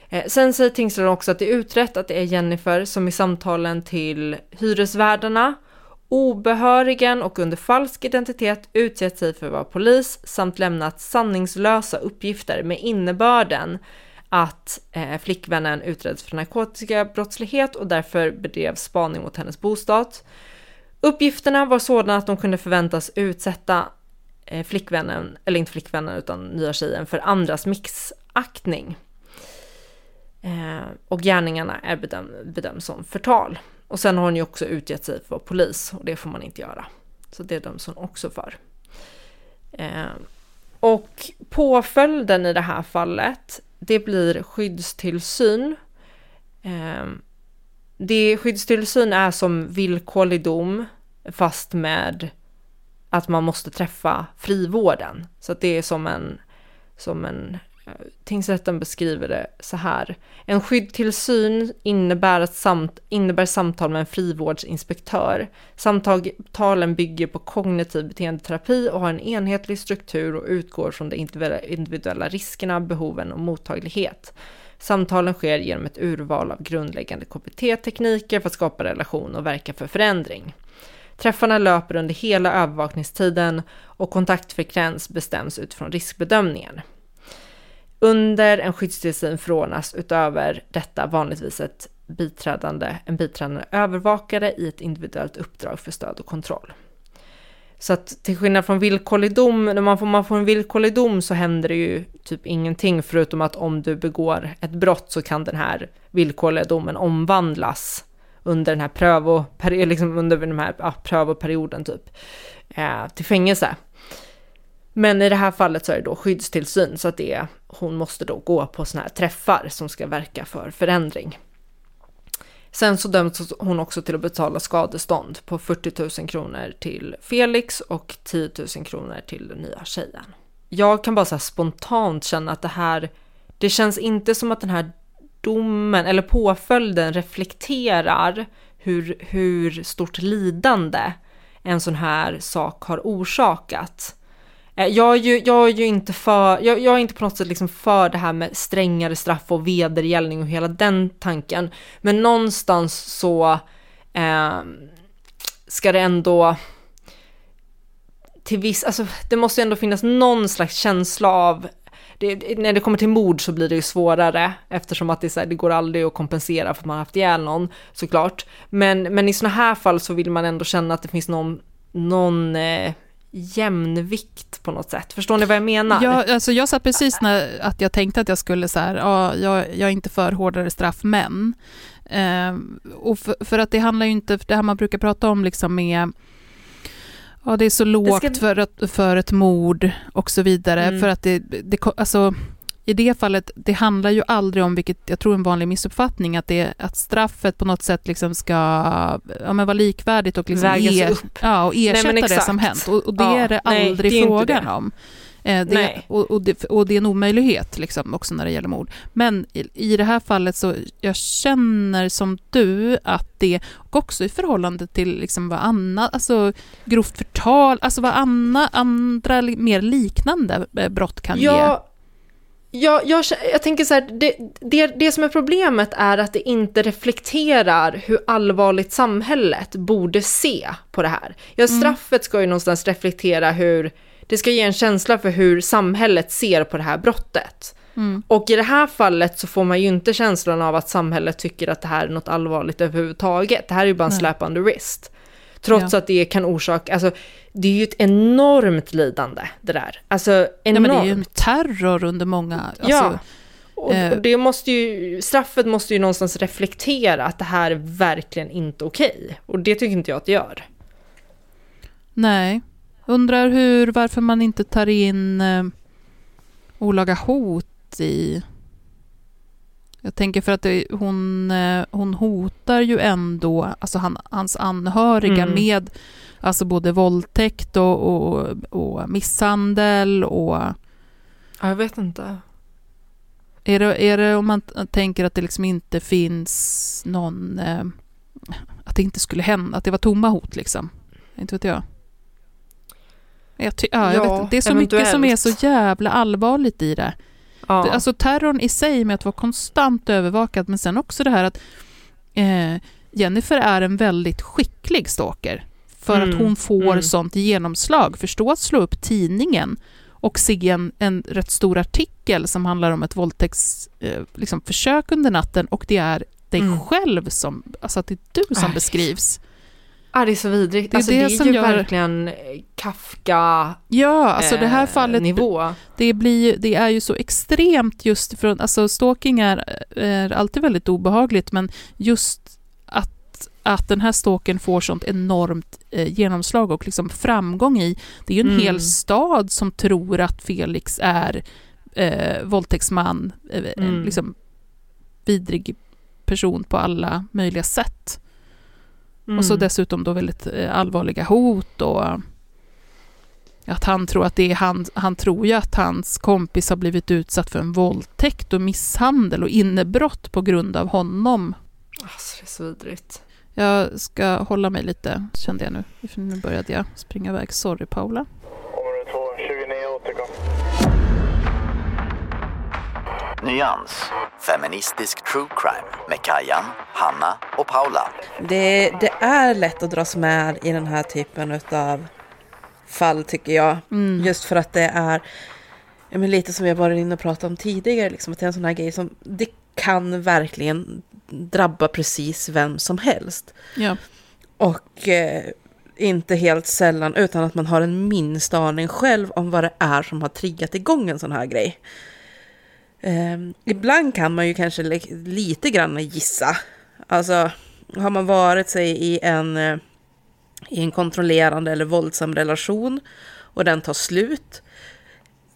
Eh, sen säger tingsrätten också att det är utrett att det är Jennifer som i samtalen till hyresvärdarna obehörigen och under falsk identitet utgett sig för att vara polis samt lämnat sanningslösa uppgifter med innebörden att eh, flickvännen utreds för narkotikabrottslighet och därför bedrev spaning mot hennes bostad. Uppgifterna var sådana att de kunde förväntas utsätta eh, flickvännen, eller inte flickvännen utan nya tjejen, för andras mixaktning. Eh, och gärningarna är bedöm bedöms som förtal. Och sen har hon ju också utgett sig för att vara polis och det får man inte göra. Så det döms hon också för. Eh, och påföljden i det här fallet, det blir skyddstillsyn. Eh, det, skyddstillsyn är som villkorlig dom fast med att man måste träffa frivården. Så att det är som en, som en Tingsrätten beskriver det så här. En skyddstillsyn innebär, att samt, innebär samtal med en frivårdsinspektör. Samtalen bygger på kognitiv beteendeterapi och har en enhetlig struktur och utgår från de individuella riskerna, behoven och mottaglighet. Samtalen sker genom ett urval av grundläggande KBT-tekniker för att skapa relation och verka för förändring. Träffarna löper under hela övervakningstiden och kontaktfrekvens bestäms utifrån riskbedömningen. Under en skyddstillsyn förordnas utöver detta vanligtvis ett biträdande, en biträdande övervakare i ett individuellt uppdrag för stöd och kontroll. Så att till skillnad från villkorlig dom, när man får, man får en villkorlig dom så händer det ju typ ingenting förutom att om du begår ett brott så kan den här villkorliga domen omvandlas under den här prövoperi- (laughs) liksom under den här ja, prövoperioden typ eh, till fängelse. Men i det här fallet så är det då skyddstillsyn så att det är, hon måste då gå på sådana här träffar som ska verka för förändring. Sen så döms hon också till att betala skadestånd på 40 000 kronor till Felix och 10 000 kronor till den nya tjejen. Jag kan bara så spontant känna att det här, det känns inte som att den här domen eller påföljden reflekterar hur, hur stort lidande en sån här sak har orsakat. Eh, jag är ju, jag är ju inte för, jag, jag, är inte på något sätt liksom för det här med strängare straff och vedergällning och hela den tanken. Men någonstans så eh, ska det ändå till viss, alltså det måste ju ändå finnas någon slags känsla av det, när det kommer till mord så blir det ju svårare eftersom att det, så här, det går aldrig att kompensera för att man har haft ihjäl någon såklart. Men, men i sådana här fall så vill man ändå känna att det finns någon, någon eh, jämnvikt på något sätt. Förstår ni vad jag menar?
Ja, alltså jag satt precis när att jag tänkte att jag skulle så här, ja, jag, jag är inte för hårdare straff, men eh, och för, för, att det handlar ju inte, det här man brukar prata om liksom med Ja, det är så lågt ska... för, ett, för ett mord och så vidare. Mm. För att det, det, alltså, i det fallet, det handlar ju aldrig om, vilket jag tror är en vanlig missuppfattning, att, det, att straffet på något sätt liksom ska ja, men vara likvärdigt och, liksom er, ja, och ersätta nej, det som hänt. Och, och det ja, är det aldrig nej, det frågan om. Eh, det, och, och, det, och, det, är en omöjlighet liksom, också när det gäller mord. Men i, i det här fallet så jag känner som du att det, och också i förhållande till liksom vad annat, alltså grovt förtal, alltså vad anna, andra mer liknande eh, brott kan ja. ge.
Ja, jag, jag tänker så här, det, det, det som är problemet är att det inte reflekterar hur allvarligt samhället borde se på det här. Ja, mm. straffet ska ju någonstans reflektera hur, det ska ge en känsla för hur samhället ser på det här brottet. Mm. Och i det här fallet så får man ju inte känslan av att samhället tycker att det här är något allvarligt överhuvudtaget. Det här är ju bara en Nej. the wrist. Trots ja. att det kan orsaka, alltså det är ju ett enormt lidande det där. Alltså enormt. Ja, men
det är ju en terror under många, alltså,
Ja. Och, eh, det måste ju, straffet måste ju någonstans reflektera att det här är verkligen inte okej. Och det tycker inte jag att det gör.
Nej. Undrar hur, varför man inte tar in eh, olaga hot i... Jag tänker för att det, hon, eh, hon hotar ju ändå alltså han, hans anhöriga mm. med alltså både våldtäkt och, och, och misshandel och...
Ja, jag vet inte.
Är det, är det om man tänker att det liksom inte finns någon... Eh, att det inte skulle hända, att det var tomma hot liksom? Inte vet jag. Jag ty- ja, jag ja, vet, det är så eventuellt. mycket som är så jävla allvarligt i det. Ja. Alltså terrorn i sig med att vara konstant övervakad, men sen också det här att eh, Jennifer är en väldigt skicklig stalker. För mm. att hon får mm. sånt genomslag. Förstå att slå upp tidningen och se en, en rätt stor artikel som handlar om ett våldtäktsförsök eh, liksom, under natten och det är dig mm. själv som, alltså att det är du som Aj. beskrivs.
Ja, det är så vidrigt. Det är, alltså, det, det är ju gör... verkligen Kafka
Ja, alltså det här eh, fallet, nivå. Det, blir, det är ju så extremt just från, alltså stalking är, är alltid väldigt obehagligt, men just att, att den här stalken får sånt enormt eh, genomslag och liksom framgång i, det är ju en mm. hel stad som tror att Felix är eh, våldtäktsman, eh, mm. liksom vidrig person på alla möjliga sätt. Mm. Och så dessutom då väldigt eh, allvarliga hot och att han tror att det är han, han tror ju att hans kompis har blivit utsatt för en våldtäkt och misshandel och innebrott på grund av honom.
Alltså det är så vidrigt.
Jag ska hålla mig lite, kände jag nu, för nu började jag springa iväg. Sorry Paula.
Nyans, feministisk true crime med Kajan, Hanna och Paula.
Det, det är lätt att dras med i den här typen av fall tycker jag. Just för att det är men lite som vi har varit inne och pratat om tidigare, liksom, att det är en sån här grej som det kan verkligen drabba precis vem som helst.
Ja.
Och eh, inte helt sällan utan att man har en minsta aning själv om vad det är som har triggat igång en sån här grej. Eh, ibland kan man ju kanske lite grann gissa. Alltså, har man varit sig i en, eh, i en kontrollerande eller våldsam relation och den tar slut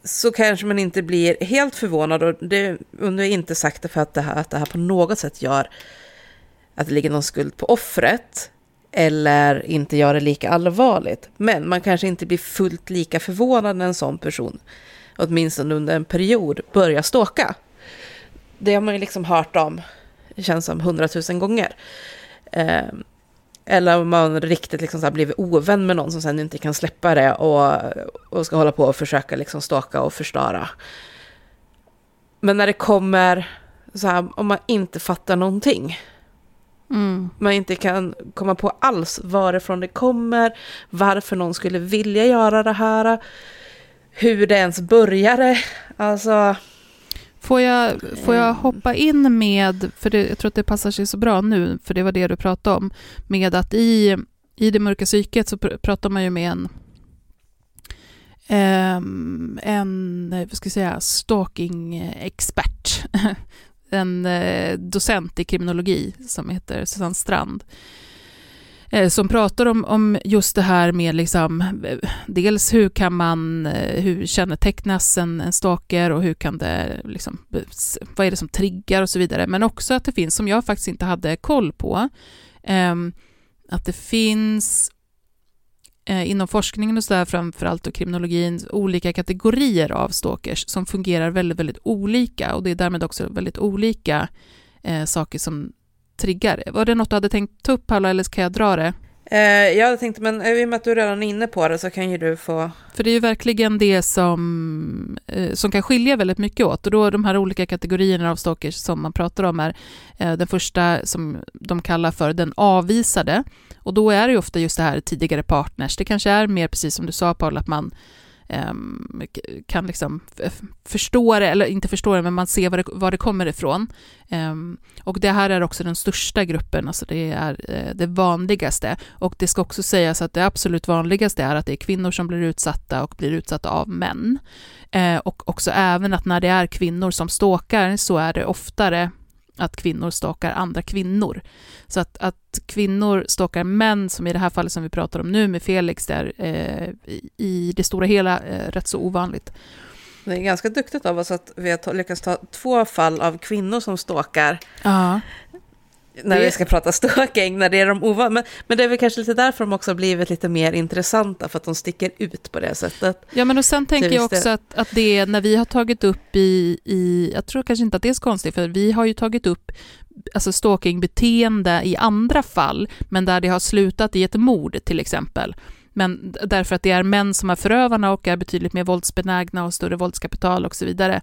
så kanske man inte blir helt förvånad och det är inte sagt det för att det, här, att det här på något sätt gör att det ligger någon skuld på offret eller inte gör det lika allvarligt. Men man kanske inte blir fullt lika förvånad när en sån person, åtminstone under en period, börjar ståka. Det har man ju liksom hört om, det känns som hundratusen gånger. Eh, eller om man riktigt liksom så blivit ovän med någon som sen inte kan släppa det och, och ska hålla på och försöka liksom staka och förstöra. Men när det kommer så här, om man inte fattar någonting,
Mm.
man inte kan komma på alls varifrån det kommer, varför någon skulle vilja göra det här, hur det ens började. Alltså,
Får jag, får jag
Eh.
hoppa in med, för det, jag tror att det passar sig så bra nu, för det var det du pratade om, med att i, i det mörka psyket så pr- pratar man ju med en, ehm, en vad ska jag säga, stalking-expert, (laughs) en eh, docent i kriminologi som heter Susanne Strand, Eh, som pratar om, om just det här med liksom, eh, dels hur kan man, eh, hur kännetecknas en, en stalker och hur kan det, liksom, vad är det som triggar och så vidare, men också att det finns, som jag faktiskt inte hade koll på, ehm, att det finns eh, inom forskningen och så där, framförallt och kriminologin, olika kategorier av stalkers som fungerar väldigt, väldigt olika. Och det är därmed också väldigt olika eh, saker som triggar. Var det något du hade tänkt ta upp, Paula, eller kan jag dra det?
eh, jag hade tänkt, men i och med att du redan är inne på det så kan ju du få...
För det är ju verkligen det som, eh, som kan skilja väldigt mycket åt. Och då de här olika kategorierna av stalkers som man pratar om är eh, den första som de kallar för den avvisade. Och då är det ju ofta just det här tidigare partners. Det kanske är mer precis som du sa Paul, att man Ehm, kan liksom förstå det, eller inte förstå det, men man ser var det, var det kommer ifrån. Ehm, och det här är också den största gruppen, alltså det är eh, det vanligaste. Och det ska också sägas att det absolut vanligaste är att det är kvinnor som blir utsatta och blir utsatta av män. Eh, och också även att när det är kvinnor som stalkar så är det oftare att kvinnor stalkar andra kvinnor. Så att, att kvinnor stalkar män, som i det här fallet som vi pratar om nu med Felix, det är eh, i- det stora hela eh, rätt så ovanligt.
Det är ganska duktigt av oss att vi har lyckats ta två fall av kvinnor som stalkar
Ja,
när vi ska prata (laughs) stalking, när det är de ovana. Men, men det är väl kanske lite därför de också har blivit lite mer intressanta, för att de sticker ut på det sättet.
Ja, men och sen tänker jag också att, att det när vi har tagit upp i, i, jag tror kanske inte att det är så konstigt, för vi har ju tagit upp alltså stalkingbeteende i andra fall, men där det har slutat i ett mord till exempel. Men därför att det är män som är förövarna och är betydligt mer våldsbenägna och större våldskapital och så vidare.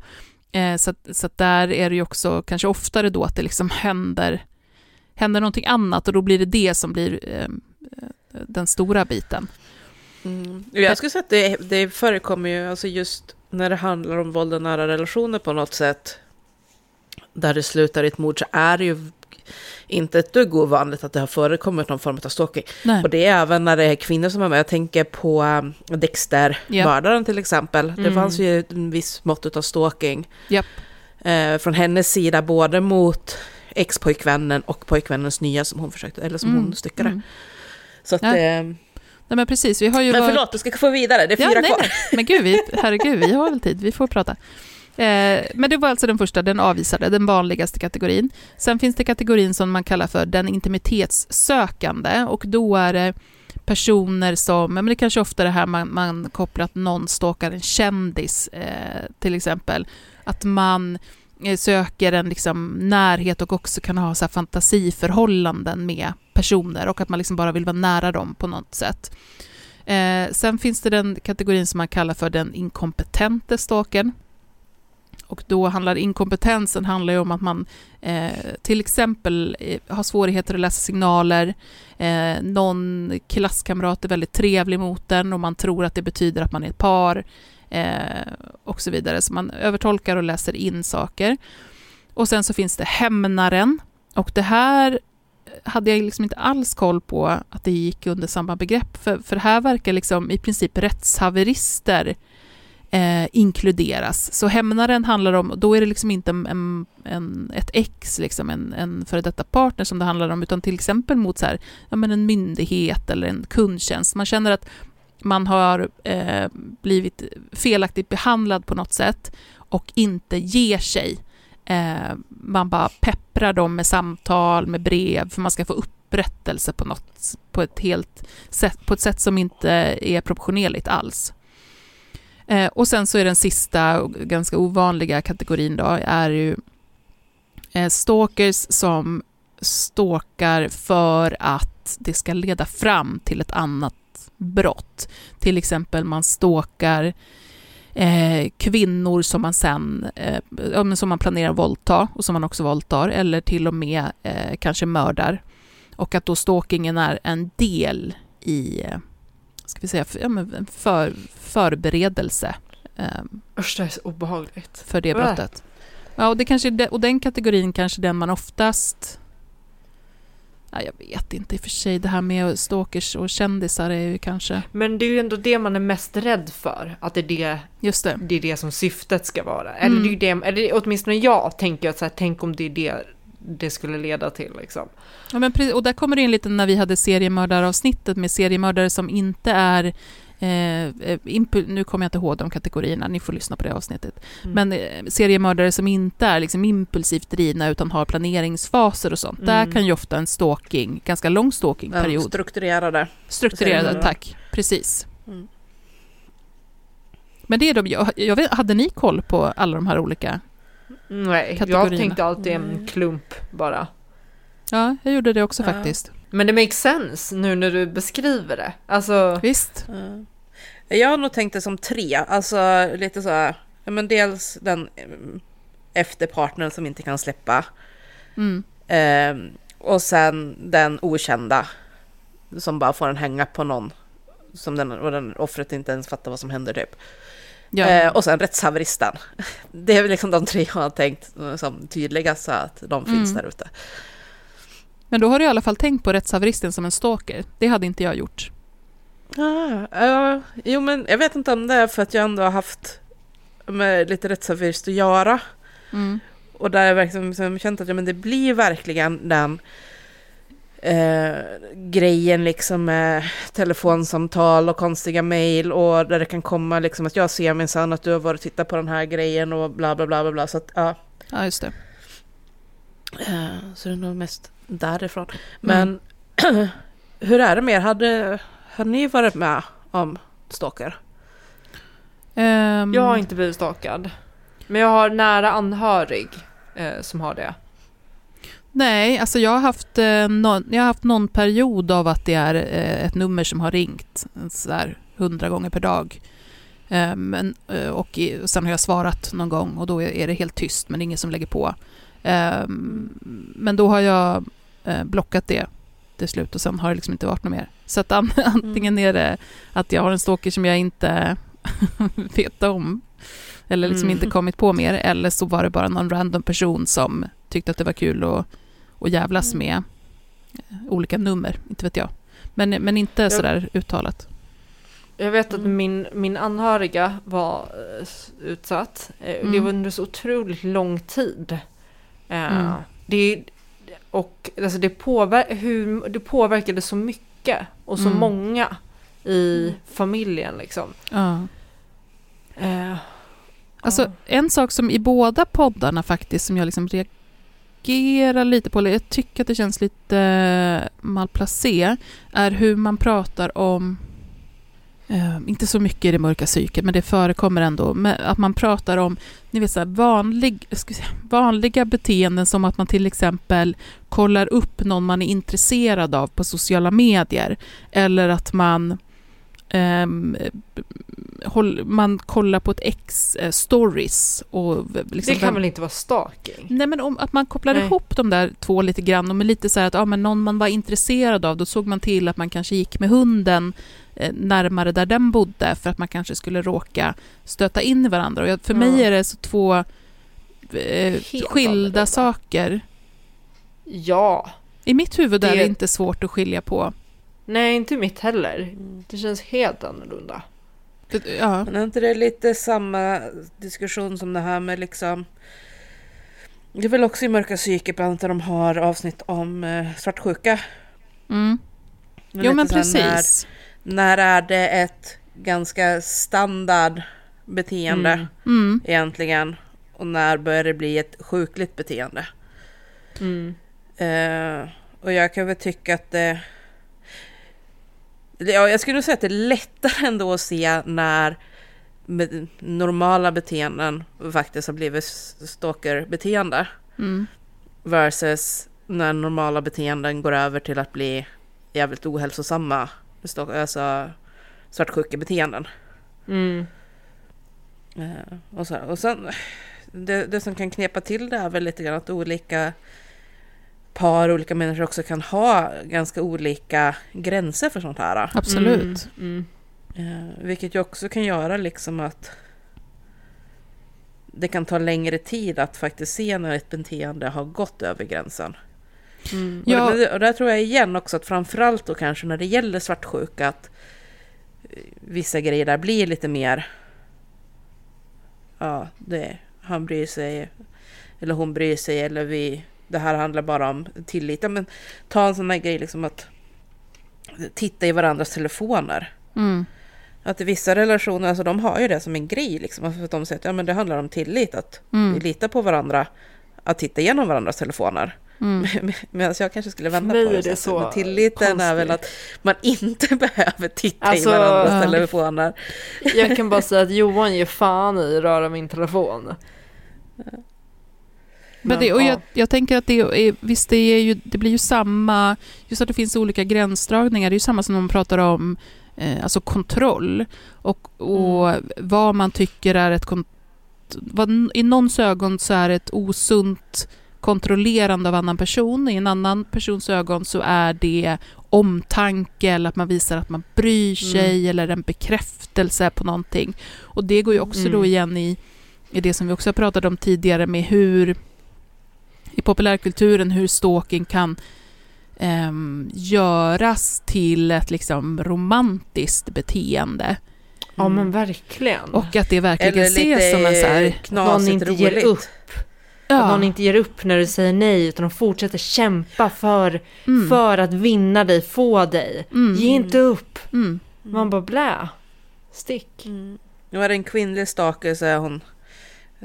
Eh, så att där är det ju också kanske oftare då att det liksom händer, händer någonting annat och då blir det det som blir eh, den stora biten.
Mm. Jag skulle säga att det, det förekommer ju, alltså just när det handlar om våld och nära relationer på något sätt, där det slutar i ett mord, så är det ju inte ett dugg ovanligt att det har förekommit någon form av stalking.
Nej.
Och det är även när det är kvinnor som är med. Jag tänker på um, Dexter-mördaren till exempel. Det
Mm.
fanns ju en viss mått av stalking
Japp.
eh, från hennes sida, både mot ex-pojkvännen och pojkvännens nya som hon försökte, eller som
Mm.
hon styckade.
Mm.
Så att,
Ja.
eh,
Nej men precis, vi har ju
men
varit-
förlåt, du ska få vidare, det är fyra
nej,
kvar.
nej. Men gud, vi, herregud, vi har väl tid, vi får prata. Eh, men det var alltså den första, den avvisade, den vanligaste kategorin. Sen finns det kategorin som man kallar för den intimitetssökande och då är det personer som, men det kanske ofta är det här man, man att någon stalkar en kändis eh, till exempel. Att man Eh, söker en liksom närhet och också kan ha så här fantasiförhållanden med personer och att man liksom bara vill vara nära dem på något sätt. Eh, sen finns det den kategorin som man kallar för den inkompetente stalkern. Och då handlar inkompetensen handlar ju om att man eh, till exempel eh, har svårigheter att läsa signaler, eh, någon klasskamrat är väldigt trevlig mot den och man tror att det betyder att man är ett par eh, och så vidare. Så man övertolkar och läser in saker. Och sen så finns det hämnaren och det här hade jag liksom inte alls koll på att det gick under samma begrepp, för, för här verkar liksom i princip rättshaverister eh, inkluderas. Så hämnaren handlar om, då är det liksom inte en, en, ett ex, liksom en, en före detta partner som det handlar om, utan till exempel mot så här, ja, men en myndighet eller en kundtjänst. Man känner att man har eh, blivit felaktigt behandlad på något sätt och inte ger sig. Eh, man bara pepprar dem med samtal, med brev, för man ska få upprättelse på något, på ett helt sätt, på ett sätt som inte är proportionerligt alls. Eh, och sen så är den sista, ganska ovanliga kategorin då, är ju eh, stalkers som stalkar för att det ska leda fram till ett annat brott. Till exempel man stalkar eh, kvinnor som man sen eh, som man planerar våldta och som man också våldtar, eller till och med eh, kanske mördar. Och att då stalkingen är en del i eh, ska vi säga, för, för, förberedelse.
Um, Usch, det är så obehagligt.
För det brottet. Ja, och, det kanske, och den kategorin kanske den man oftast... Ja, jag vet inte i och för sig, det här med stalkers och kändisar är ju kanske...
Men det är ju ändå det man är mest rädd för, att det är det,
Just det.
det, är det som syftet ska vara. Eller, mm. det är det, eller åtminstone jag tänker att så här, tänk om det är det det skulle leda till. Liksom.
Ja, men, och där kommer det in lite när vi hade seriemördaravsnittet med seriemördare som inte är Eh, eh nu kommer jag inte ihåg de kategorierna, ni får lyssna på det avsnittet. Mm. Men eh, seriemördare som inte är liksom impulsivt drivna utan har planeringsfaser och sånt. Mm. Där kan ju ofta en stalking, ganska lång stalkingperiod.
Ja, strukturerade.
Strukturerade, tack. Precis. Mm. Men det är de, jag, jag vet, hade ni koll på alla de här olika
Nej, jag tänkte alltid en klump bara.
Ja, jag gjorde det också ja. faktiskt.
Men det makes sense nu när du beskriver det. Alltså...
Visst.
Ja. Jag har nog tänkt det som tre. Alltså lite så här, men dels den mm, efterpartnern som inte kan släppa. Mm. Eh, och sen den okända som bara får en hänga på någon. Som den, och den offret inte ens fattar vad som händer typ. Ja. Eh, och sen rättshaveristen. (laughs) Det är väl liksom de tre jag har tänkt som tydligast så att de finns mm. där ute.
Men då har du i alla fall tänkt på rättshaveristen som en stalker. Det hade inte jag gjort.
Ah, uh, jo, men jag vet inte om det är för att jag ändå har haft med lite rättshaverist att göra. Mm. Och där jag verkligen liksom känt att ja, men det blir verkligen den eh, grejen liksom med telefonsamtal och konstiga mejl och där det kan komma liksom att jag ser minsann att du har varit och tittat på den här grejen och bla bla bla bla, bla så att ja.
Ja, just det.
Eh, så det är nog mest därifrån. Men mm. (clears throat) hur är det med er? Hade, hade ni varit med om stalker?
Um, jag har inte blivit stalkad. Men jag har nära anhörig eh, som har det.
Nej, alltså jag har, haft, eh, någon, jag har haft någon period av att det är eh, ett nummer som har ringt sådär hundra gånger per dag. Eh, men, eh, och, och sen har jag svarat någon gång och då är det helt tyst men det är ingen som lägger på. Eh, men då har jag eh, blockat det till slut och sen har det liksom inte varit något mer. Så att an, (laughs) antingen är det att jag har en stalker som jag inte (laughs) vet om eller liksom mm. inte kommit på mer eller så var det bara någon random person som tyckte att det var kul att och jävlas mm. med eh, olika nummer, inte vet jag. Men, men inte jag, sådär uttalat.
Jag vet att mm. min, min anhöriga var uh, utsatt. Mm. Det var under så otroligt lång tid. Uh, mm. det, och alltså det, påver hur, det påverkade så mycket och så mm. många i mm. familjen liksom.
Ja. Uh, alltså en sak som i båda poddarna faktiskt som jag liksom reagerar lite på, eller jag tycker att det känns lite eh, malplacé, är hur man pratar om Eh, inte så mycket i det mörka psyket, men det förekommer ändå. Men att man pratar om ni vet, så här, vanlig, säga, vanliga beteenden som att man till exempel kollar upp någon man är intresserad av på sociala medier. Eller att man man kollar på ett ex eh, stories och liksom
det kan väl inte vara stalking?
Nej, men om, att man kopplar
Nej.
ihop de där två lite grann och med lite så här att ja, men någon man var intresserad av, då såg man till att man kanske gick med hunden eh, närmare där den bodde för att man kanske skulle råka stöta in i varandra. Och jag, för
Ja.
mig är det så två eh, skilda saker.
Ja.
I mitt huvud är
Det-
det inte svårt att skilja på.
Nej, inte mitt heller. Det känns helt annorlunda.
Ja,
Men är inte det lite samma diskussion som det här med liksom... Det är väl också i Mörka psyket bland annat där de har avsnitt om eh, svartsjuka.
mm.
Men
Jo men precis.
När, när är det ett ganska standard beteende
Mm.
Mm.
egentligen? Och när börjar det bli ett sjukligt beteende?
Mm.
Eh, och jag kan väl tycka att det... Ja, jag skulle säga att det är lättare (laughs) ändå att se när normala beteenden faktiskt har blivit stalkerbeteende.
Mm.
Versus när normala beteenden går över till att bli jävligt ohälsosamma alltså svartsjukebeteenden.
Mm.
Eh, och, så, och sen, det, det som kan knepa till det är väl lite grann att olika par, olika människor också kan ha ganska olika gränser för sånt här.
Absolut.
Mm.
Eh, vilket ju också kan göra liksom att det kan ta längre tid att faktiskt se när ett beteende har gått över gränsen.
Mm.
Ja.
Och, det, och där tror jag igen också att framförallt då kanske när det gäller svartsjuka att eh, vissa grejer där blir lite mer ja, det, han bryr sig eller hon bryr sig eller vi det här handlar bara om tillit. Ja, men ta en sån här grej liksom att titta i varandras telefoner.
Mm.
Att i vissa relationer, alltså de har ju det som en grej liksom. För att de säger att ja, men det handlar om tillit, att vi
Mm.
litar på varandra, att titta igenom varandras telefoner.
Mm. (laughs)
Medan jag kanske skulle vända på det.
det
så. Men tilliten är väl
konstigt.
att man inte (laughs) behöver titta
Alltså,
i varandras telefoner.
Jag kan bara säga att Johan ger fan i att röra min telefon.
Men det, och
ja.
jag, jag tänker att det är, visst det, är ju, det blir ju samma, just att det finns olika gränsdragningar, det är ju samma som när man pratar om eh, alltså kontroll och, och vad man tycker är ett, vad, i någons ögon så är det ett osunt kontrollerande av annan person, i en annan persons ögon så är det omtanke eller att man visar att man bryr sig eller en bekräftelse på någonting. Och det går ju också då
Mm.
igen i, i det som vi också har pratat om tidigare med hur i populärkulturen hur stalking kan ehm, göras till ett liksom romantiskt beteende.
Ja
Mm.
men verkligen.
Och att det verkligen
Eller
ses som en så här...
någon inte ger
roligt.
upp. Att
Ja,
någon inte ger upp när du säger nej utan de fortsätter kämpa för,
mm,
för att vinna dig, få dig.
mm,
Ge inte upp.
mm,
Man bara blä. Stick.
Mm. Nu är det en kvinnlig stalker så är hon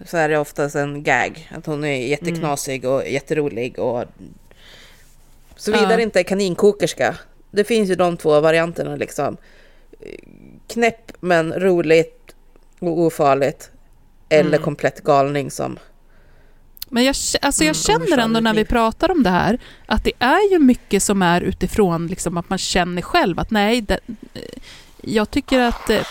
så är det oftast en gag. Att hon är jätteknasig och jätterolig och såvida
Ja.
det inte är kaninkokerska. Det finns ju de två varianterna liksom. Knäpp men roligt och ofarligt. Eller
Mm.
komplett galning som...
Men jag, alltså jag
Mm,
känner ändå när vi pratar om det här att det är ju mycket som är utifrån liksom att man känner själv att nej, det, jag tycker att eh,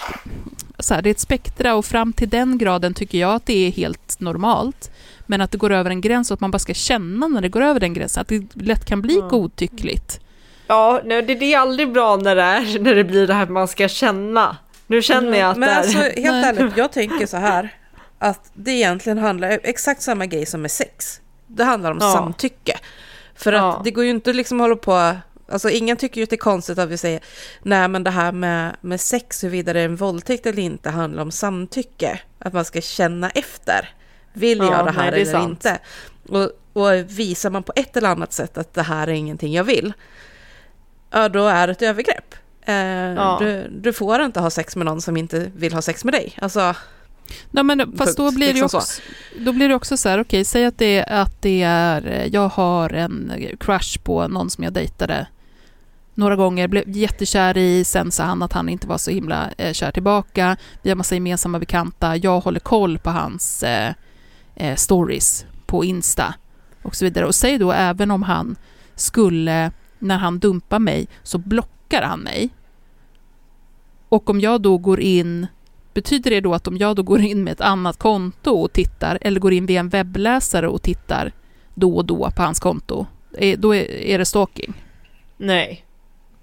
så här, det är ett spektra och fram till den graden tycker jag att det är helt normalt. Men att det går över en gräns och att man bara ska känna när det går över den gränsen, att det lätt kan bli
Ja.
godtyckligt.
Ja, nej, det, det är aldrig bra när det, är, när det blir det här att man ska känna. Nu känner jag att
Men
det är...
alltså helt
Nej.
ärligt, jag tänker så här. Att det egentligen handlar exakt samma grej som med sex. Det handlar om
Ja.
samtycke. För att
Ja.
det går ju inte liksom att hålla på... Alltså ingen tycker ju att det är konstigt att vi säger nej men det här med, med sex, huruvida det är en våldtäkt eller inte, handlar om samtycke. Att man ska känna efter. Vill jag
Ja,
det här
nej, det
eller
sant.
inte? Och, och visar man på ett eller annat sätt att det här är ingenting jag vill, ja då är det ett övergrepp. Eh,
Ja.
du, du får inte ha sex med någon som inte vill ha sex med dig. Alltså,
Nej, men fast då blir,
Liksom
också, då blir det också så här, okej, säg att det, att det är, jag har en crush på någon som jag dejtade några gånger, blev jättekär i, sen sa han att han inte var så himla eh, kär tillbaka, vi har massa gemensamma bekanta, jag håller koll på hans eh, eh, stories på Insta och så vidare. Och säg då även om han skulle, när han dumpar mig, så blockar han mig. Och om jag då går in, betyder det då att om jag då går in med ett annat konto och tittar, eller går in via en webbläsare och tittar då och då på hans konto, eh, då är det stalking?
Nej.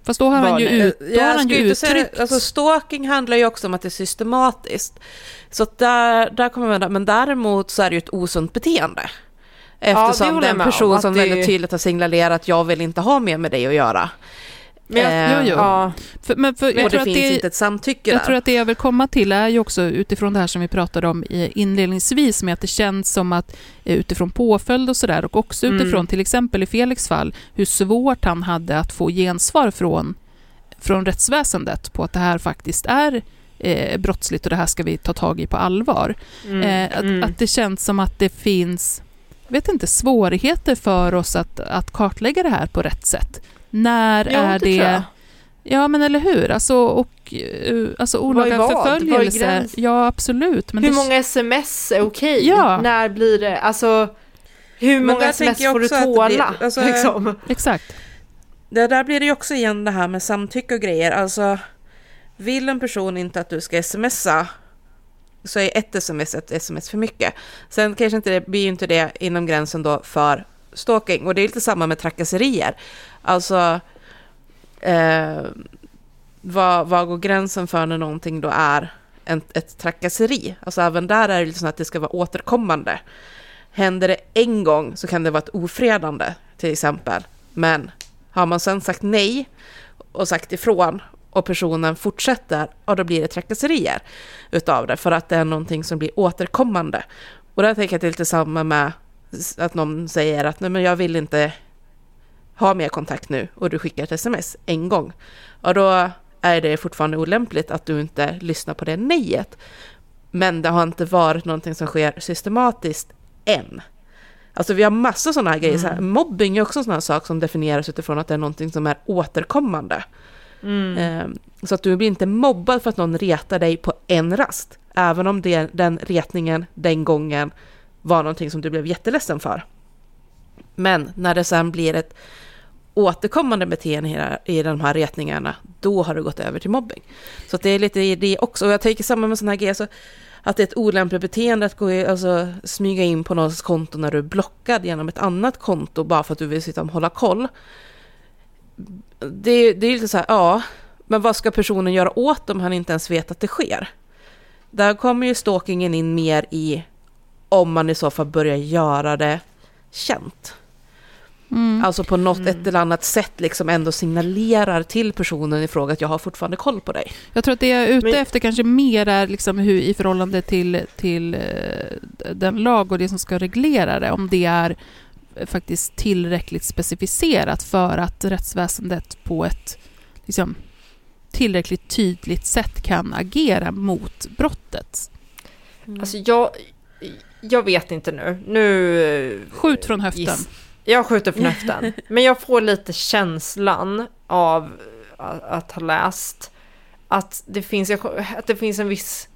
Fast då har han ju, ut, då
Jag
har han ju
inte säga-
uttryckt...
Alltså stalking handlar ju också om att det är systematiskt. Så att där, där kommer man, men däremot så är det ju ett osunt beteende. Eftersom
håller
det är en person
att
som
det-
väldigt tydligt har signalerat jag vill inte ha mer med dig att göra.
Men jag,
Eh,
jo, jo.
Ja,
För, men för, jag
och
tror
det
att
finns
det,
inte ett samtycke
Jag
där.
tror att det jag vill komma till är ju också utifrån det här som vi pratade om inledningsvis med att det känns som att eh, utifrån påföljd och sådär och också
Mm.
utifrån till exempel i Felix fall hur svårt han hade att få gensvar från, från rättsväsendet på att det här faktiskt är eh, brottsligt och det här ska vi ta tag i på allvar.
mm,
Eh, att,
mm.
att det känns som att det finns vet inte, svårigheter för oss att, att kartlägga det här på rätt sätt. När
Jo,
är
det.
Ja, men eller hur? Alltså, och, eh, alltså olaga
vad? Vad
förföljelse. Ja, absolut. Men
hur
det,
många sms är okej?
Ja.
När blir det, alltså hur
Men
många sms
tänker jag
får du tåla?
blir- alltså-
liksom?
Exakt.
Det där blir det ju också igen det här med samtycke och grejer. Alltså, vill en person inte att du ska smsa så är ett sms ett sms för mycket. Sen kanske inte det blir ju inte det inom gränsen då för stalking. Och det är lite samma med trakasserier. Alltså, eh, vad, vad går gränsen för när någonting då är en, ett trakasseri? Alltså även där är det liksom så att det ska vara återkommande. Händer det en gång så kan det vara ett ofredande till exempel. Men har man sen sagt nej och sagt ifrån och personen fortsätter, och då blir det trakasserier utav det för att det är någonting som blir återkommande. Och där tänker jag att det är lite samma med att någon säger att nej men jag vill inte ha mer kontakt nu och du skickar ett sms en gång. Och då är det fortfarande olämpligt att du inte lyssnar på det nejet. Men det har inte varit någonting som sker systematiskt än. Alltså vi har massor sådana här grejer. Så här, mobbing är också en sån här sak som definieras utifrån att det är någonting som är återkommande.
Mm.
Eh, Så att du blir inte mobbad för att någon retar dig på en rast. Även om det, den retningen den gången var någonting som du blev jätteledsen för. Men när det sen blir ett återkommande beteende i de här retningarna, då har det gått över till mobbing. Så att det är lite det också. Och jag tänker samma med sådana här grejer, så alltså, att det är ett olämpligt beteende att gå i, alltså, smyga in på någons konto när du är blockad genom ett annat konto bara för att du vill sitta och hålla koll. Det, det är lite så här, ja, men vad ska personen göra åt om han inte ens vet att det sker? Där kommer ju stalkingen in mer i om man i så fall börjar göra det känt.
Mm.
Alltså på något ett eller annat sätt liksom ändå signalerar till personen i fråga att jag har fortfarande koll på dig.
Jag tror att det jag är ute
Men-
efter kanske mer är liksom hur i förhållande till, till eh, den lag och det som ska reglera det, om det är eh, faktiskt tillräckligt specificerat för att rättsväsendet på ett liksom, tillräckligt tydligt sätt kan agera mot brottet.
Alltså jag, jag vet inte nu. Nu...
Skjut från höften.
Giss- Jag skjuter från höften. (laughs) Men jag får lite känslan av att, att ha läst att det finns, att det finns en viss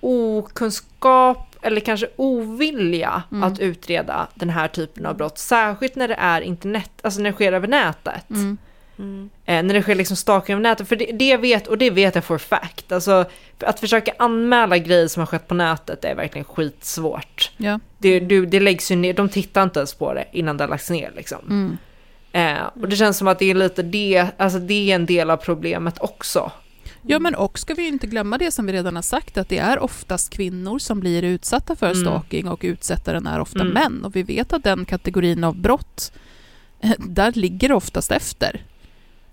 okunskap eller kanske ovilja
Mm.
att utreda den här typen av brott. Särskilt när det är internet, alltså när det sker över nätet.
Mm.
Eh, när det sker liksom stalking över nätet. För det, det vet, och det vet jag for fact. Alltså, att försöka anmäla grejer som har skett på nätet är verkligen skitsvårt.
Ja.
Det, du, det läggs ju ner, de tittar inte ens på det innan det har lagts ner liksom.
Mm.
Eh, och det känns som att det är lite det, alltså det är en del av problemet också.
Ja, men och ska vi inte glömma det som vi redan har sagt, att det är oftast kvinnor som blir utsatta för
Mm.
stalking och utsättaren är ofta
Mm.
män. Och vi vet att den kategorin av brott, eh, där ligger oftast efter.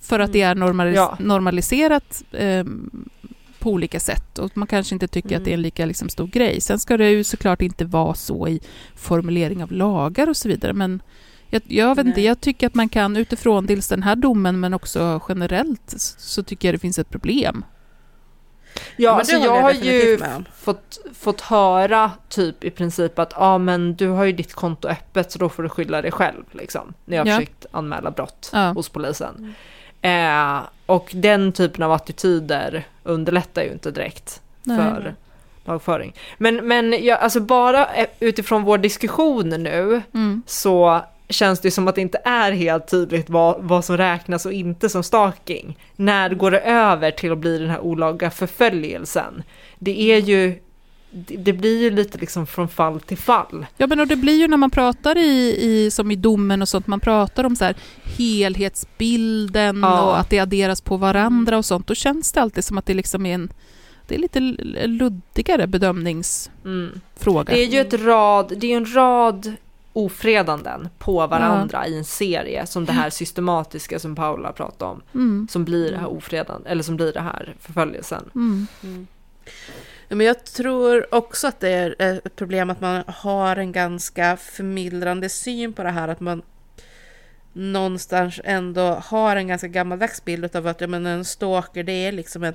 För att det är normalis-
Ja.
normaliserat eh, på olika sätt och man kanske inte tycker
Mm.
att det är en lika liksom, stor grej. Sen ska det ju såklart inte vara så i formulering av lagar och så vidare, men jag, jag vet inte, jag tycker att man kan utifrån dels den här domen men också generellt så, så tycker jag det finns ett problem.
Ja,
men
alltså
det
jag har ju fått, fått höra typ i princip att ja ah, men du har ju ditt konto öppet så då får du skylla dig själv liksom. När jag har
Ja.
försökt anmäla brott
Ja.
hos polisen. Eh, och den typen av attityder underlättar ju inte direkt
Nej.
för lagföring. Men, men jag, alltså bara eh, utifrån vår diskussion nu
Mm.
så känns det som att det inte är helt tydligt vad, vad som räknas och inte som stalking. När går det över till att bli den här olaga förföljelsen? Det är ju det blir ju lite liksom från fall till fall.
Ja men och det blir ju när man pratar i, i som i domen och sånt, man pratar om så här helhetsbilden
Ja.
och att det adderas på varandra och sånt, då känns det alltid som att det liksom är en det är lite luddigare bedömningsfråga.
Det är ju ett rad, det är en rad ofredanden på varandra i en serie som det här systematiska som Paula pratade om.
Mm.
Som blir det här ofredan, eller som blir det här förföljelsen.
Mm.
Men jag tror också att det är ett problem att man har en ganska förmildrande syn på det här. Att man någonstans ändå har en ganska gammaldags bild av att ja, men en stalker det är liksom en,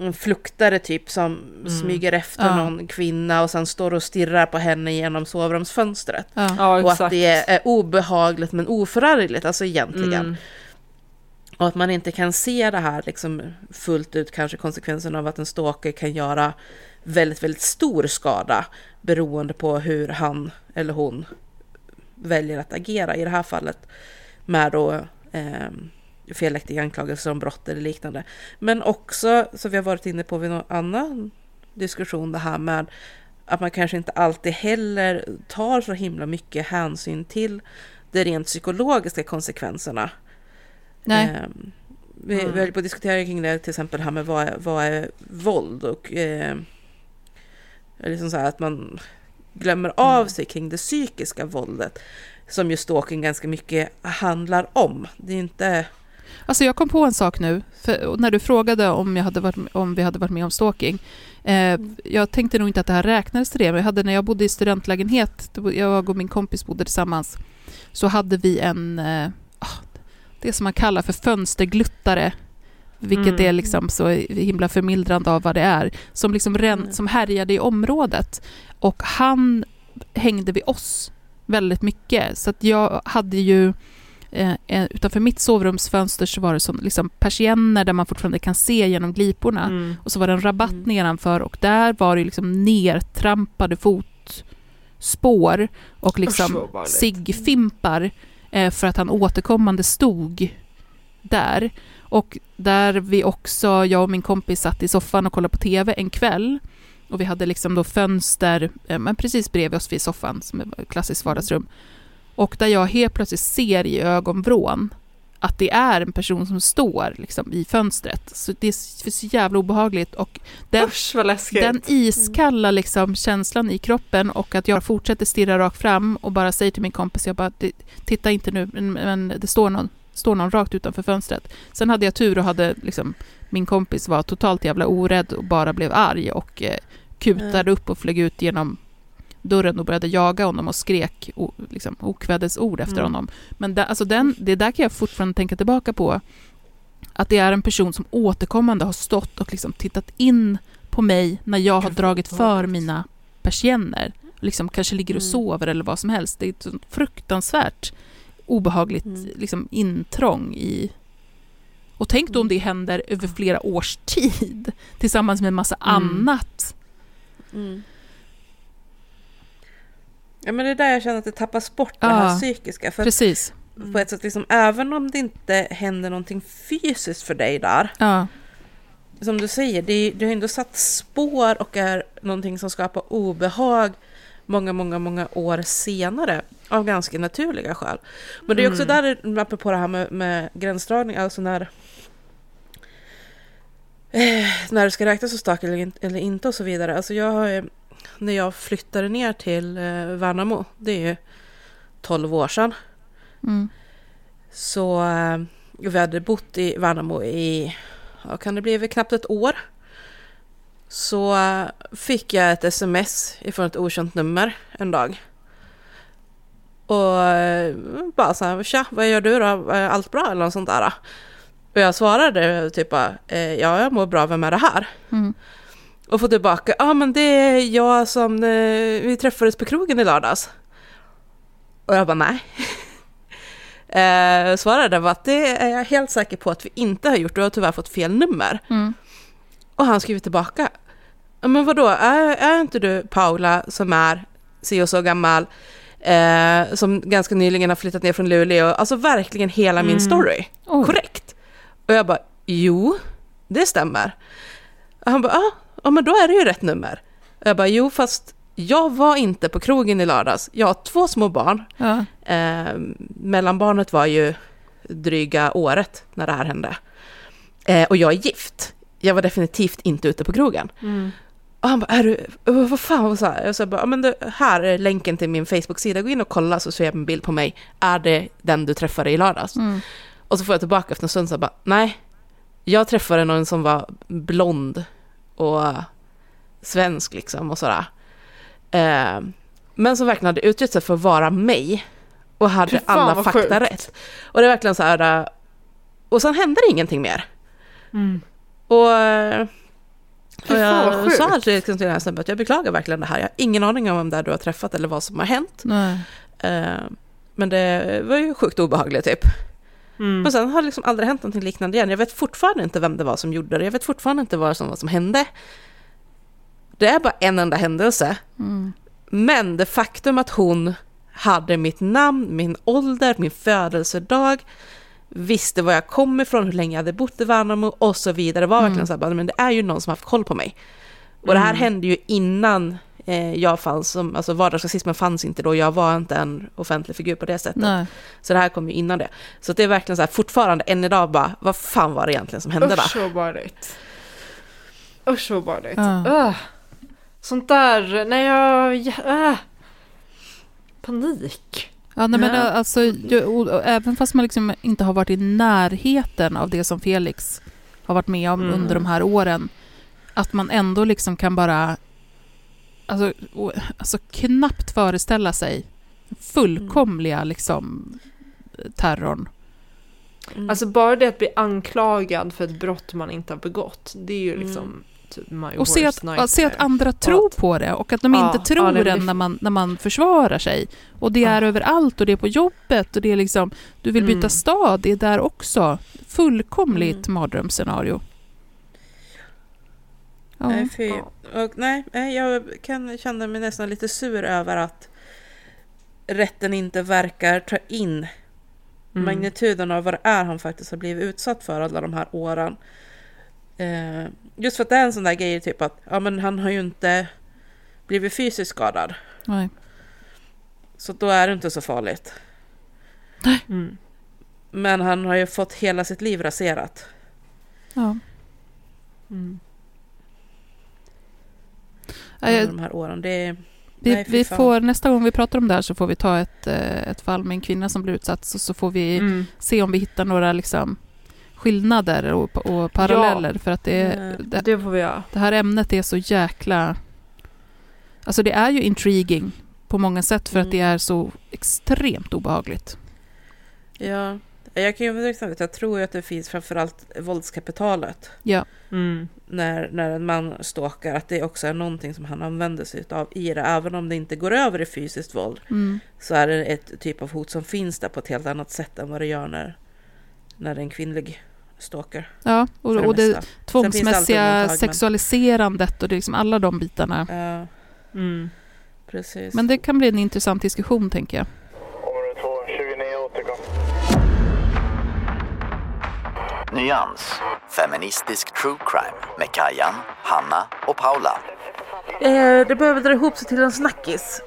en fluktare typ som smyger efter
Ja.
någon kvinna och sen står och stirrar på henne genom sovrumsfönstret.
Ja.
Ja,
Och att det är, är obehagligt men oförargligt, alltså egentligen.
Mm.
Och att man inte kan se det här liksom fullt ut, kanske konsekvensen av att en stalker kan göra väldigt, väldigt stor skada beroende på hur han eller hon väljer att agera. I det här fallet med då eh, felaktiga anklagelser om brott eller liknande. Men också, som vi har varit inne på vid någon annan diskussion, det här med att man kanske inte alltid heller tar så himla mycket hänsyn till de rent psykologiska konsekvenserna.
Nej.
Ehm, vi,
Mm.
vi höll på att diskutera kring det till exempel här med vad är, vad är våld och eh, liksom så att man glömmer av sig kring det psykiska våldet som ju stalking ganska mycket handlar om. Det är inte...
Alltså jag kom på en sak nu, när du frågade om, jag hade varit, om vi hade varit med om stalking. Eh, jag tänkte nog inte att det här räknades till det, men jag hade, när jag bodde i studentlägenhet, jag och min kompis bodde tillsammans, så hade vi en, eh, det som man kallar för fönstergluttare, vilket
Mm.
är liksom så himla förmildrande av vad det är, som, liksom ren,
Mm.
som härjade i området. Och han hängde vid oss väldigt mycket, så att jag hade ju eh, utanför mitt sovrumsfönster så var det som liksom persienner där man fortfarande kan se genom gliporna.
Mm.
Och så var det en rabatt
Mm.
nedanför och där var det liksom nertrampade fotspår och liksom ciggfimpar Eh, för att han återkommande stod där. Och där vi också, jag och min kompis satt i soffan och kollade på TV en kväll. Och vi hade liksom då fönster, eh, men precis bredvid oss vid soffan, som är ett klassiskt vardagsrum. Och där jag helt plötsligt ser i ögonvrån att det är en person som står liksom, i fönstret. Så det är så jävla obehagligt. Och den,
Usch vad läskigt.
den iskalla liksom, känslan i kroppen och att jag fortsätter stirra rakt fram och bara säger till min kompis, jag bara, "Det- titta inte nu, men, men det står någon, står någon rakt utanför fönstret. Sen hade jag tur och hade liksom, min kompis var totalt jävla orädd och bara blev arg och eh, kutade upp och flög ut genom dörren och började jaga honom och skrek o, liksom, okvädesord efter
Mm.
honom. Men da, alltså den, det där kan jag fortfarande tänka tillbaka på. Att det är en person som återkommande har stått och liksom tittat in på mig när jag har dragit för mina persienner. Liksom kanske ligger och
Mm.
sover eller vad som helst. Det är ett sånt fruktansvärt obehagligt
Mm.
liksom, intrång i... Och tänk då om det händer över flera års tid tillsammans med en massa
Mm.
annat.
Mm. Ja men det är där jag känner att det tappas bort det
Ja.
här psykiska. För
Precis.
på ett sätt, liksom, även om det inte händer någonting fysiskt för dig där,
Ja.
som du säger, det, det har ändå satt spår och är någonting som skapar obehag många, många, många år senare av ganska naturliga skäl. Men det är också där, apropå det här med, med gränsdragning, alltså när eh, när det ska räknas som stalk eller, eller inte och så vidare. Alltså jag har ju, när jag flyttade ner till eh, Värnamo, det är ju 12 år sedan,
Mm.
så eh, vi hade bott i Värnamo i, ja, kan det bli knappt ett år. Så eh, fick jag ett sms ifrån ett okänt nummer en dag. Och bara så här, tja, vad gör du då? Allt bra eller något sånt där? Och jag svarade typ bara, ja jag mår bra, vem är det här?
Mm.
Och få tillbaka, ja ah, men det är jag som, eh, vi träffades på krogen i lördags. Och jag bara nej. (laughs) eh, svarade var att det är jag helt säker på att vi inte har gjort, du har tyvärr fått fel nummer.
Mm.
Och han skriver tillbaka, "Ja, men vadå, är, är inte du Paula som är si och så gammal, Eh, som ganska nyligen har flyttat ner från Luleå. Alltså verkligen hela min story.
Oj.
Korrekt. Och jag bara, jo, det stämmer. Och han bara, ja, ja, men då är det ju rätt nummer. Och jag bara, jo, fast jag var inte på krogen i lördags. Jag har två små barn.
Ja.
Eh, mellanbarnet var ju dryga året när det här hände. Eh, och jag är gift. Jag var definitivt inte ute på krogen. Och han bara, är du, vad fan, vad sa jag? Jag sa bara, men det, här är länken till min Facebook-sida, gå in och kolla så ser jag en bild på mig. Är det den du träffade i lördags?
Mm.
Och så får jag tillbaka efter en stund så bara, nej. Jag träffade någon som var blond och svensk liksom och sådär. Eh, men som verkligen hade uttryckt sig för att vara mig. Och hade
fan,
alla fakta
sjukt.
rätt. Och det är verkligen så här, eh, och sen hände det ingenting mer.
Mm.
Och, eh, och jag sa till till den här snubben att jag beklagar verkligen det här. Jag har ingen aning om vem det är du har träffat eller vad som har hänt. Eh, men det var ju sjukt obehagligt typ.
Mm.
Men sen har det liksom aldrig hänt någonting liknande igen. Jag vet fortfarande inte vem det var som gjorde det. Jag vet fortfarande inte vad som, vad som hände. Det är bara en enda händelse.
Mm.
Men det faktum att hon hade mitt namn, min ålder, min födelsedag, visste var jag kom ifrån, hur länge jag hade bott i Värnamo och så vidare. var verkligen så här, men det är ju någon som har haft koll på mig. Och det här hände ju innan jag fanns, som, alltså vardagsrasismen fanns inte då, jag var inte en offentlig figur på det sättet.
Nej.
Så det här kom ju innan det. Så det är verkligen så här, fortfarande än idag bara, vad fan var det egentligen som hände
Usch
där?
så obehagligt. Usch så obehagligt.
Ja.
Öh. Sånt där, när jag... ja, äh. Panik.
Ja, nej, men alltså, även fast man liksom inte har varit i närheten av det som Felix har varit med om
Mm.
under de här åren, att man ändå liksom kan bara alltså, och, alltså knappt föreställa sig fullkomliga liksom, terrorn.
Mm.
Alltså bara det att bli anklagad för ett brott man inte har begått, det är ju
Mm.
liksom typ my
Och se
worst
att,
nightmare.
att se att andra tror
att-
på det och att de inte tror
men
en
det-
när man, när man försvarar sig. Och det är
Ja.
överallt och det är på jobbet och det är liksom, du vill byta
Mm.
stad, det är där också. Fullkomligt
Mm.
mardrömsscenario. Ja.
Nej, fy.
Ja.
Och nej, nej, jag kan känna mig nästan lite sur över att rätten inte verkar ta in
Mm.
magnituden av vad det är han faktiskt har blivit utsatt för alla de här åren. Eh, just för att det är en sån där grej typ att ja, men han har ju inte blivit fysiskt skadad.
Nej.
Så då är det inte så farligt.
Mm.
Men han har ju fått hela sitt liv raserat.
Ja.
Mm.
Ja,
Under
jag-
de här åren. Det
Vi,
nej,
vi får, nästa gång vi pratar om det här så får vi ta ett, eh, ett fall med en kvinna som blir utsatt så, så får vi
Mm.
se om vi hittar några liksom, skillnader och, och paralleller. För att det,
Ja.
det,
Det får vi göra.
det här ämnet är så jäkla... Alltså det är ju intriguing på många sätt för att det
Mm.
är så extremt obehagligt.
Ja, jag kan ju till exempel, jag tror att det finns framförallt våldskapitalet.
Ja.
Mm.
När, när en man stalkar, att det också är någonting som han använder sig av i det. Även om det inte går över i fysiskt våld
Mm.
så är det ett typ av hot som finns där på ett helt annat sätt än vad det gör när, när det är en kvinnlig stalker.
Ja, och,
för
och det
mesta. Det
tvångsmässiga
men-
sexualiserandet och det liksom alla de bitarna.
Ja,
Mm.
precis.
Men det kan bli en intressant diskussion tänker jag.
Nyans, feministisk true crime med Kajan, Hanna och Paula.
eh, det behöver dra ihop sig till en snackis.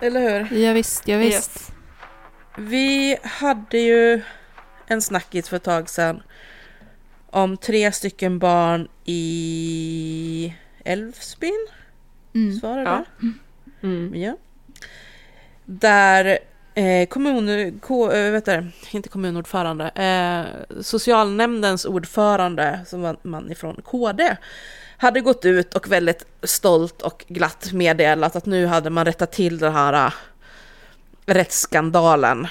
Eller hur?
Ja, visst, ja, visst.
Yes.
Vi hade ju en snackis för ett tag sedan om tre stycken barn i Älvsbyn.
Mm.
Svarar
Ja.
det?
Mm.
Ja. Där eh, kommun, ko, eh, vet du, inte kommunordförande, eh, socialnämndens ordförande som var en man ifrån KD hade gått ut och väldigt stolt och glatt meddelat att nu hade man rättat till den här eh, rättsskandalen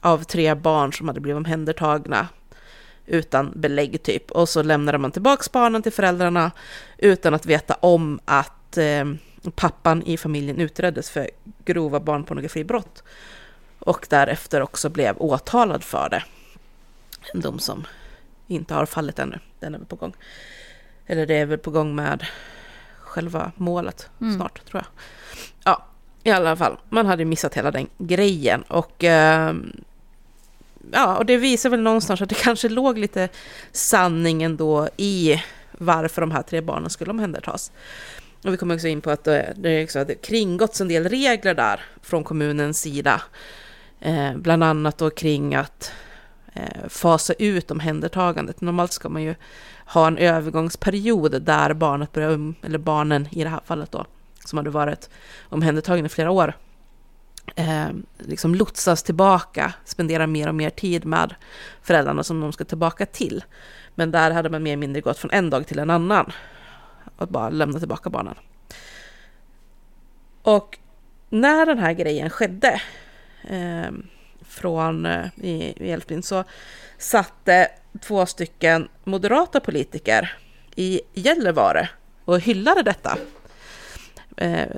av tre barn som hade blivit omhändertagna utan belägg typ. Och så lämnade man tillbaka barnen till föräldrarna utan att veta om att eh, pappan i familjen utreddes för grova barnpornografibrott. Och därefter också blev åtalad för det. En dom som inte har fallit ännu. Den är väl på gång. Eller det är väl på gång med själva målet
Mm.
snart tror jag. Ja. I alla fall, man hade missat hela den grejen och eh, ja, och det visar väl någonstans att det kanske låg lite sanning ändå i varför de här tre barnen skulle omhändertas. Och vi kommer också in på att det, det, också, det kringgåtts en del regler där från kommunens sida. Eh, bland annat då kring att eh, fasa ut omhändertagandet. Normalt ska man ju ha en övergångsperiod där barnet börjar, um, eller barnen i det här fallet då, som hade varit omhändertagna i flera år, eh, liksom lotsas tillbaka, Spenderar mer och mer tid med föräldrarna som de ska tillbaka till. Men där hade man mer eller mindre gått från en dag till en annan och bara lämna tillbaka barnen. Och när den här grejen skedde eh, från eh, i, i Älvsbyn så satte två stycken moderata politiker i Gällivare och hyllade detta. Eh,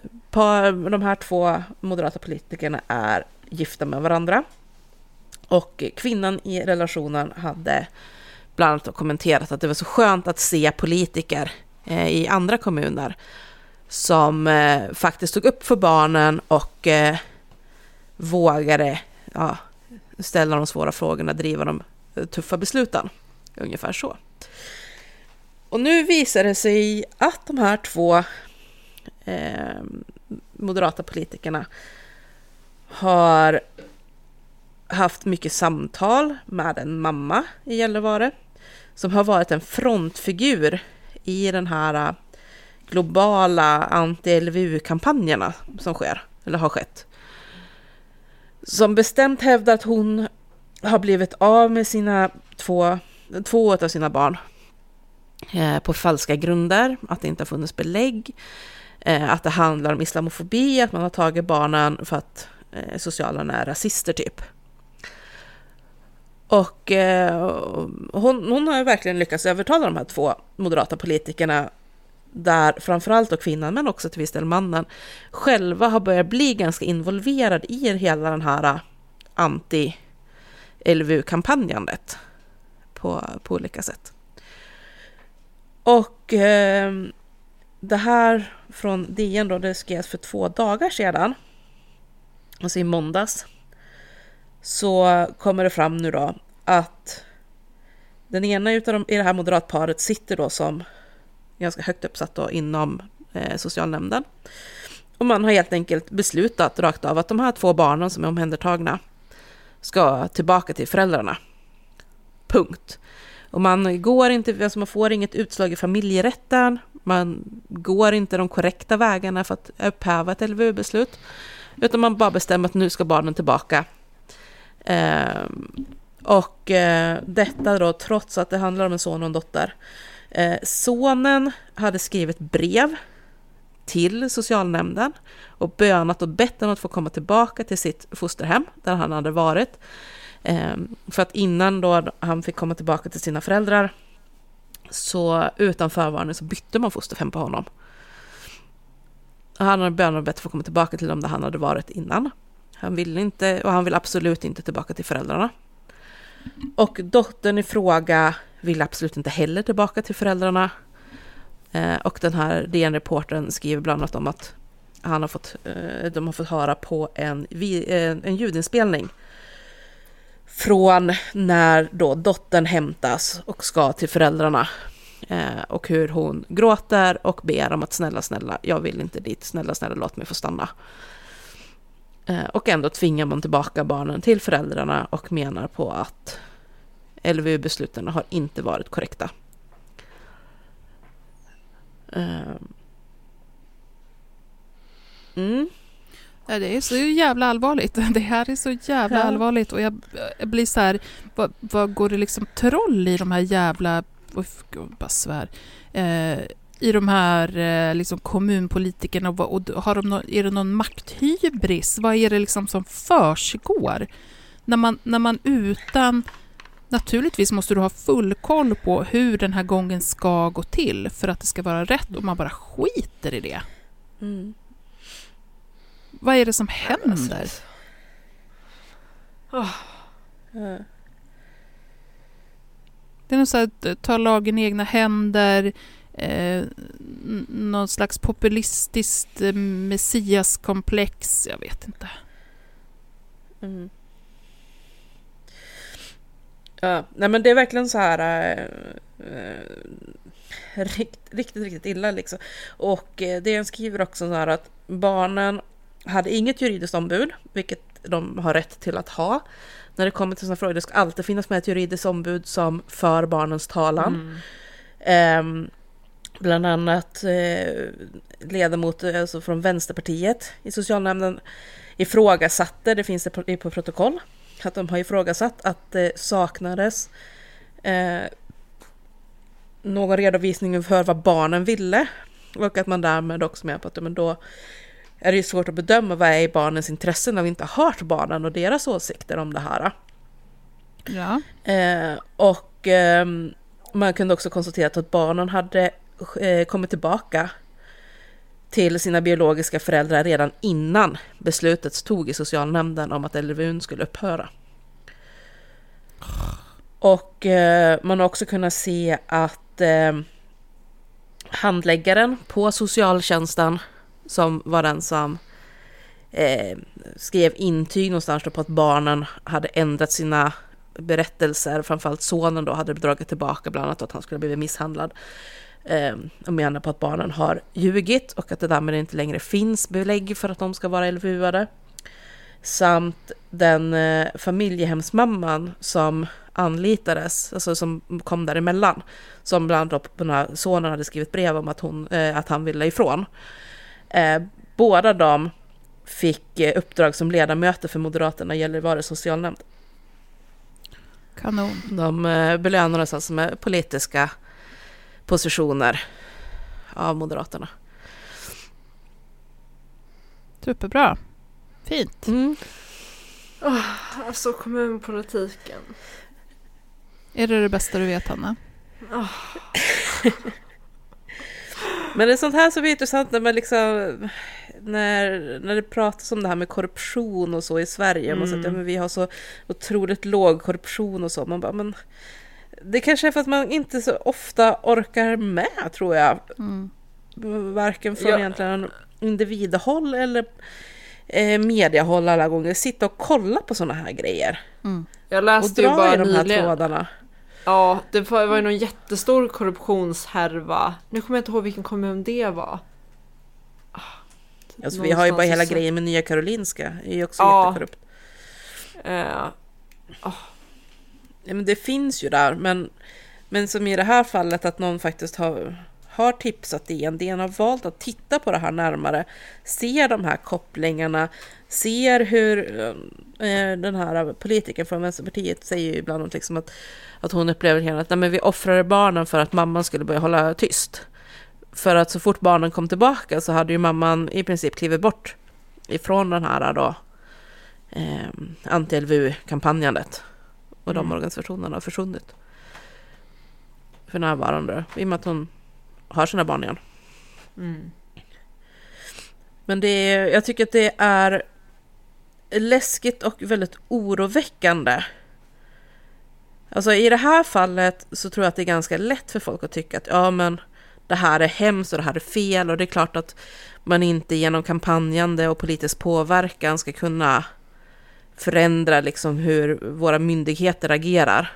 de här två moderata politikerna är gifta med varandra och kvinnan i relationen hade bland annat kommenterat att det var så skönt att se politiker eh, i andra kommuner som eh, faktiskt tog upp för barnen och eh, vågade ja, ställa de svåra frågorna, driva de eh, tuffa besluten. Ungefär så. Och nu visar det sig att de här två eh, moderata politikerna har haft mycket samtal med en mamma i Gällivare som har varit en frontfigur i den här eh, globala anti-LVU-kampanjerna som sker, eller har skett. Som bestämt hävdar att hon har blivit av med sina två, två av sina barn eh, på falska grunder, att det inte har funnits belägg, eh, att det handlar om islamofobi, att man har tagit barnen för att eh, socialarna är rasister typ. Och eh, hon, hon har ju verkligen lyckats övertala de här två moderata politikerna där framförallt då kvinnan, men också till viss del mannen, själva har börjat bli ganska involverad i hela den här äh, anti-LVU-kampanjandet på, på olika sätt. Och eh, det här från DN då, det skrevs för två dagar sedan, alltså i måndags, så kommer det fram nu då att den ena utav dem i det här moderatparet sitter då som ganska högt uppsatt då inom eh, socialnämnden. Och man har helt enkelt beslutat rakt av att de här två barnen som är omhändertagna ska tillbaka till föräldrarna. Punkt. Och man går inte, alltså man får inget utslag i familjerätten, man går inte de korrekta vägarna för att upphäva ett LVU-beslut, utan man bara bestämmer att nu ska barnen tillbaka. Eh, och eh, detta då trots att det handlar om en son och en dotter. Eh, sonen hade skrivit brev till socialnämnden och bönat och bett om att få komma tillbaka till sitt fosterhem där han hade varit. Eh, för att innan då han fick komma tillbaka till sina föräldrar så utan förvarning så bytte man fosterhem på honom. Han hade bönat och bett att få komma tillbaka till dem där han hade varit innan. Han vill inte, och han vill absolut inte tillbaka till föräldrarna. Och dottern i fråga vill absolut inte heller tillbaka till föräldrarna. Eh, och den här DN-reportern skriver bland annat om att han har fått, eh, de har fått höra på en, eh, en ljudinspelning från när då dottern hämtas och ska till föräldrarna. Eh, och hur hon gråter och ber om att snälla, snälla, jag vill inte dit, snälla, snälla, låt mig få stanna. Eh, och ändå tvingar man tillbaka barnen till föräldrarna och menar på att LVU-besluten har inte varit korrekta. Ehm. Mm.
Det är så jävla allvarligt. (laughs) Det här är så jävla ja. allvarligt och jag, jag, blir så här, vad, vad, går det liksom troll i de här jävla, oh, bara svär, eh, i de här eh, liksom kommunpolitikerna och, och har de no, är det någon makthybris? Vad är det liksom som försiggår? När man, när man utan Naturligtvis måste du ha full koll på hur den här gången ska gå till för att det ska vara rätt och man bara skiter i det. Mm. Vad är det som händer? Oh. Det är något så här, ta lagen i egna händer, eh, någon slags populistiskt eh, messiaskomplex. Jag vet inte.
Mm. Ja, nej men det är verkligen så här äh, äh, rikt, riktigt, riktigt illa liksom. Och äh, det skriver också så här att barnen hade inget juridiskt ombud, vilket de har rätt till att ha. När det kommer till sådana frågor, det ska alltid finnas med ett juridiskt ombud som för barnens talan.
Mm.
Ehm, bland annat eh, ledamot alltså från Vänsterpartiet i socialnämnden ifrågasatte, det finns det på, på protokoll, att de har ifrågasatt att det saknades eh, någon redovisning för vad barnen ville. Och att man därmed också med på att men då är det ju svårt att bedöma vad är i barnens intresse när vi inte har hört barnen och deras åsikter om det här.
Ja.
Eh, och eh, man kunde också konstatera att barnen hade eh, kommit tillbaka till sina biologiska föräldrar redan innan beslutet tog i socialnämnden om att LVU skulle upphöra. Och eh, man har också kunnat se att eh, handläggaren på socialtjänsten som var den som eh, skrev intyg någonstans på att barnen hade ändrat sina berättelser, framförallt sonen då hade dragit tillbaka bland annat att han skulle blivit misshandlad eh, och menar på att barnen har ljugit och att det därmed inte längre finns belägg för att de ska vara LVU-ade. Samt den eh, familjehemsmamman som anlitades, alltså som kom däremellan, som bland annat på den här sonen hade skrivit brev om att, hon, eh, att han ville ifrån. Eh, båda de fick eh, uppdrag som ledamöter för Moderaterna Gällivare socialnämnd.
Kanon.
De eh, belönades alltså med politiska positioner av Moderaterna.
Superbra. Fint.
Mm.
Alltså kommunpolitiken.
Är det det bästa du vet, Hanna? (laughs)
Men det är sånt här som är intressant när man liksom när, när det pratas om det här med korruption och så i Sverige. Man säger att ja, men vi har så otroligt låg korruption och så. Man bara, men det kanske är för att man inte så ofta orkar med tror jag.
Mm.
Varken från
Ja.
egentligen individhåll eller eh, mediehåll alla gånger. Sitta och kolla på såna här grejer.
Mm.
Jag
Och
läste ju
dra
bara
i de här
nyligen.
trådarna.
Ja, det var ju någon jättestor korruptionshärva. Nu kommer jag inte ihåg vilken kommun det var.
Alltså, vi har ju bara hela grejen med Nya Karolinska. Det är ju också
Ja.
jättekorrupt.
Eh,
Ja, men det finns ju där, men, men som i det här fallet att någon faktiskt har, har tipsat DN. DN har valt att titta på det här närmare, ser de här kopplingarna, ser hur eh, den här politikern från Vänsterpartiet säger ju ibland liksom att, att hon upplever hela att Nej, men vi offrade barnen för att mamman skulle börja hålla tyst. För att så fort barnen kom tillbaka så hade ju mamman i princip klivit bort ifrån den här då eh, anti-LVU-kampanjandet. Och de organisationerna har försvunnit. För närvarande. I och med att hon har sina barn igen.
mm.
Men det är, jag tycker att det är läskigt och väldigt oroväckande. Alltså i det här fallet så tror jag att det är ganska lätt för folk att tycka att ja men det här är hemskt och det här är fel och det är klart att man inte genom kampanjande och politisk påverkan ska kunna förändra liksom hur våra myndigheter agerar.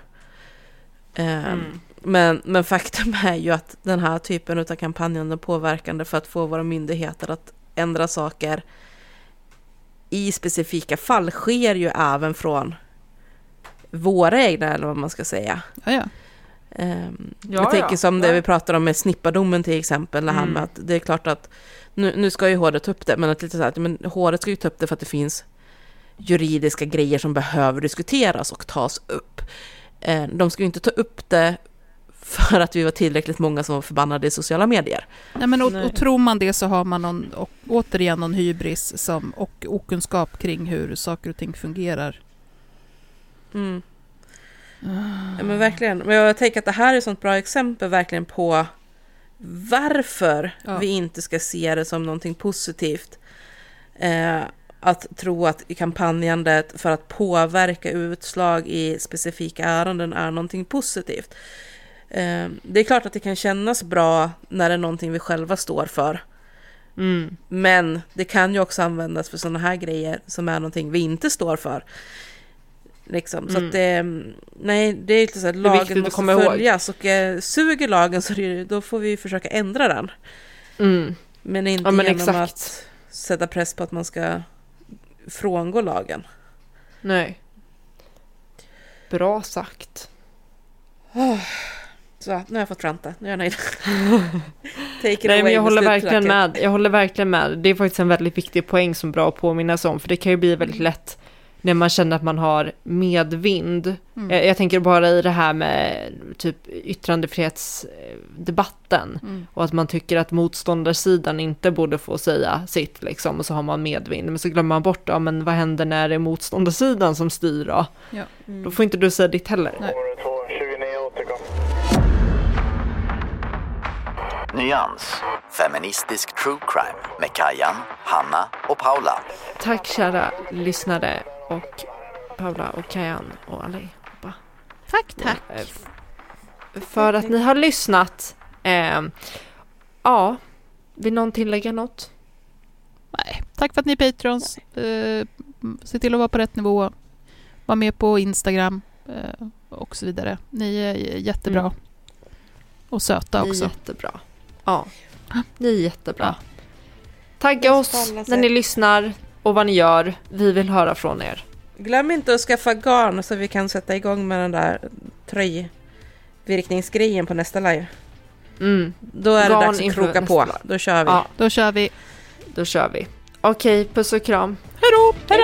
Ehm, men, men faktum (laughs) är ju att den här typen av kampanjande och påverkande för att få våra myndigheter att ändra saker i specifika fall sker ju även från våra egna, eller vad man ska säga.
Ja, ja.
Ehm,
Ja,
jag tänker som det vi pratar om med snippadomen till exempel, det här
Mm.
med att det är klart att nu, nu ska ju HD ta upp det, men att lite så här, men HD ska ju ta upp det för att det finns juridiska grejer som behöver diskuteras och tas upp. Eh, de ska ju inte ta upp det för att vi var tillräckligt många som var förbannade i sociala medier.
Nej, men och, och tror man det så har man någon, och, återigen någon hybris som, och okunskap kring hur saker och ting fungerar.
Mm. Ja, men verkligen. Men jag tänker att det här är ett sånt bra exempel verkligen på varför
Ja.
vi inte ska se det som någonting positivt. Eh, att tro att kampanjandet för att påverka utslag i specifika ärenden är någonting positivt. Eh, det är klart att det kan kännas bra när det är någonting vi själva står för.
Mm.
Men det kan ju också användas för sådana här grejer som är någonting vi inte står för. Liksom. Så
Mm.
att det, nej, det är lite så att lagen måste
komma ihåg.
följas och eh, suger lagen så det, då får vi försöka ändra den.
Mm.
Men inte
Ja, men
genom
exakt.
att sätta press på att man ska frångå lagen.
Nej. Bra sagt.
Så nu har jag fått ranta, nu är jag nöjd. (laughs)
Nej, men jag håller verkligen med. Jag håller verkligen med. Det är faktiskt en väldigt viktig poäng som bra att påminnas om, för det kan ju bli väldigt lätt när man känner att man har medvind.
Mm.
Jag, jag tänker bara i det här med typ yttrandefrihetsdebatten
Mm.
och att man tycker att motståndarsidan inte borde få säga sitt liksom och så har man medvind. Men så glömmer man bort, ja men vad händer när det är motståndarsidan som styr då?
Ja.
Då får inte du säga ditt heller.
Nej.
Nyans, feministisk true crime med Kajan, Hanna och Paula.
Tack kära lyssnare och Paula och Kajan och allihopa.
Tack, tack.
Eh, För att ni har lyssnat. Eh, ja, vill någon tillägga något?
Nej, tack för att ni är patrons. Eh, se till att vara på rätt nivå. Var med på Instagram eh, och så vidare. Ni är jättebra.
Mm.
Och söta
Ni är
också.
jättebra. Ja, ni är jättebra.
Ja.
Tagga oss när ni lyssnar och vad ni gör. Vi vill höra från er.
Glöm inte att skaffa garn så vi kan sätta igång med den där tröjvirkningsgrejen på nästa live.
Mm.
Då är det
Garn
dags att kroka på. Då kör vi.
Ja,
Då kör vi.
då kör vi. Okej, puss och kram.
Hej då!
Hej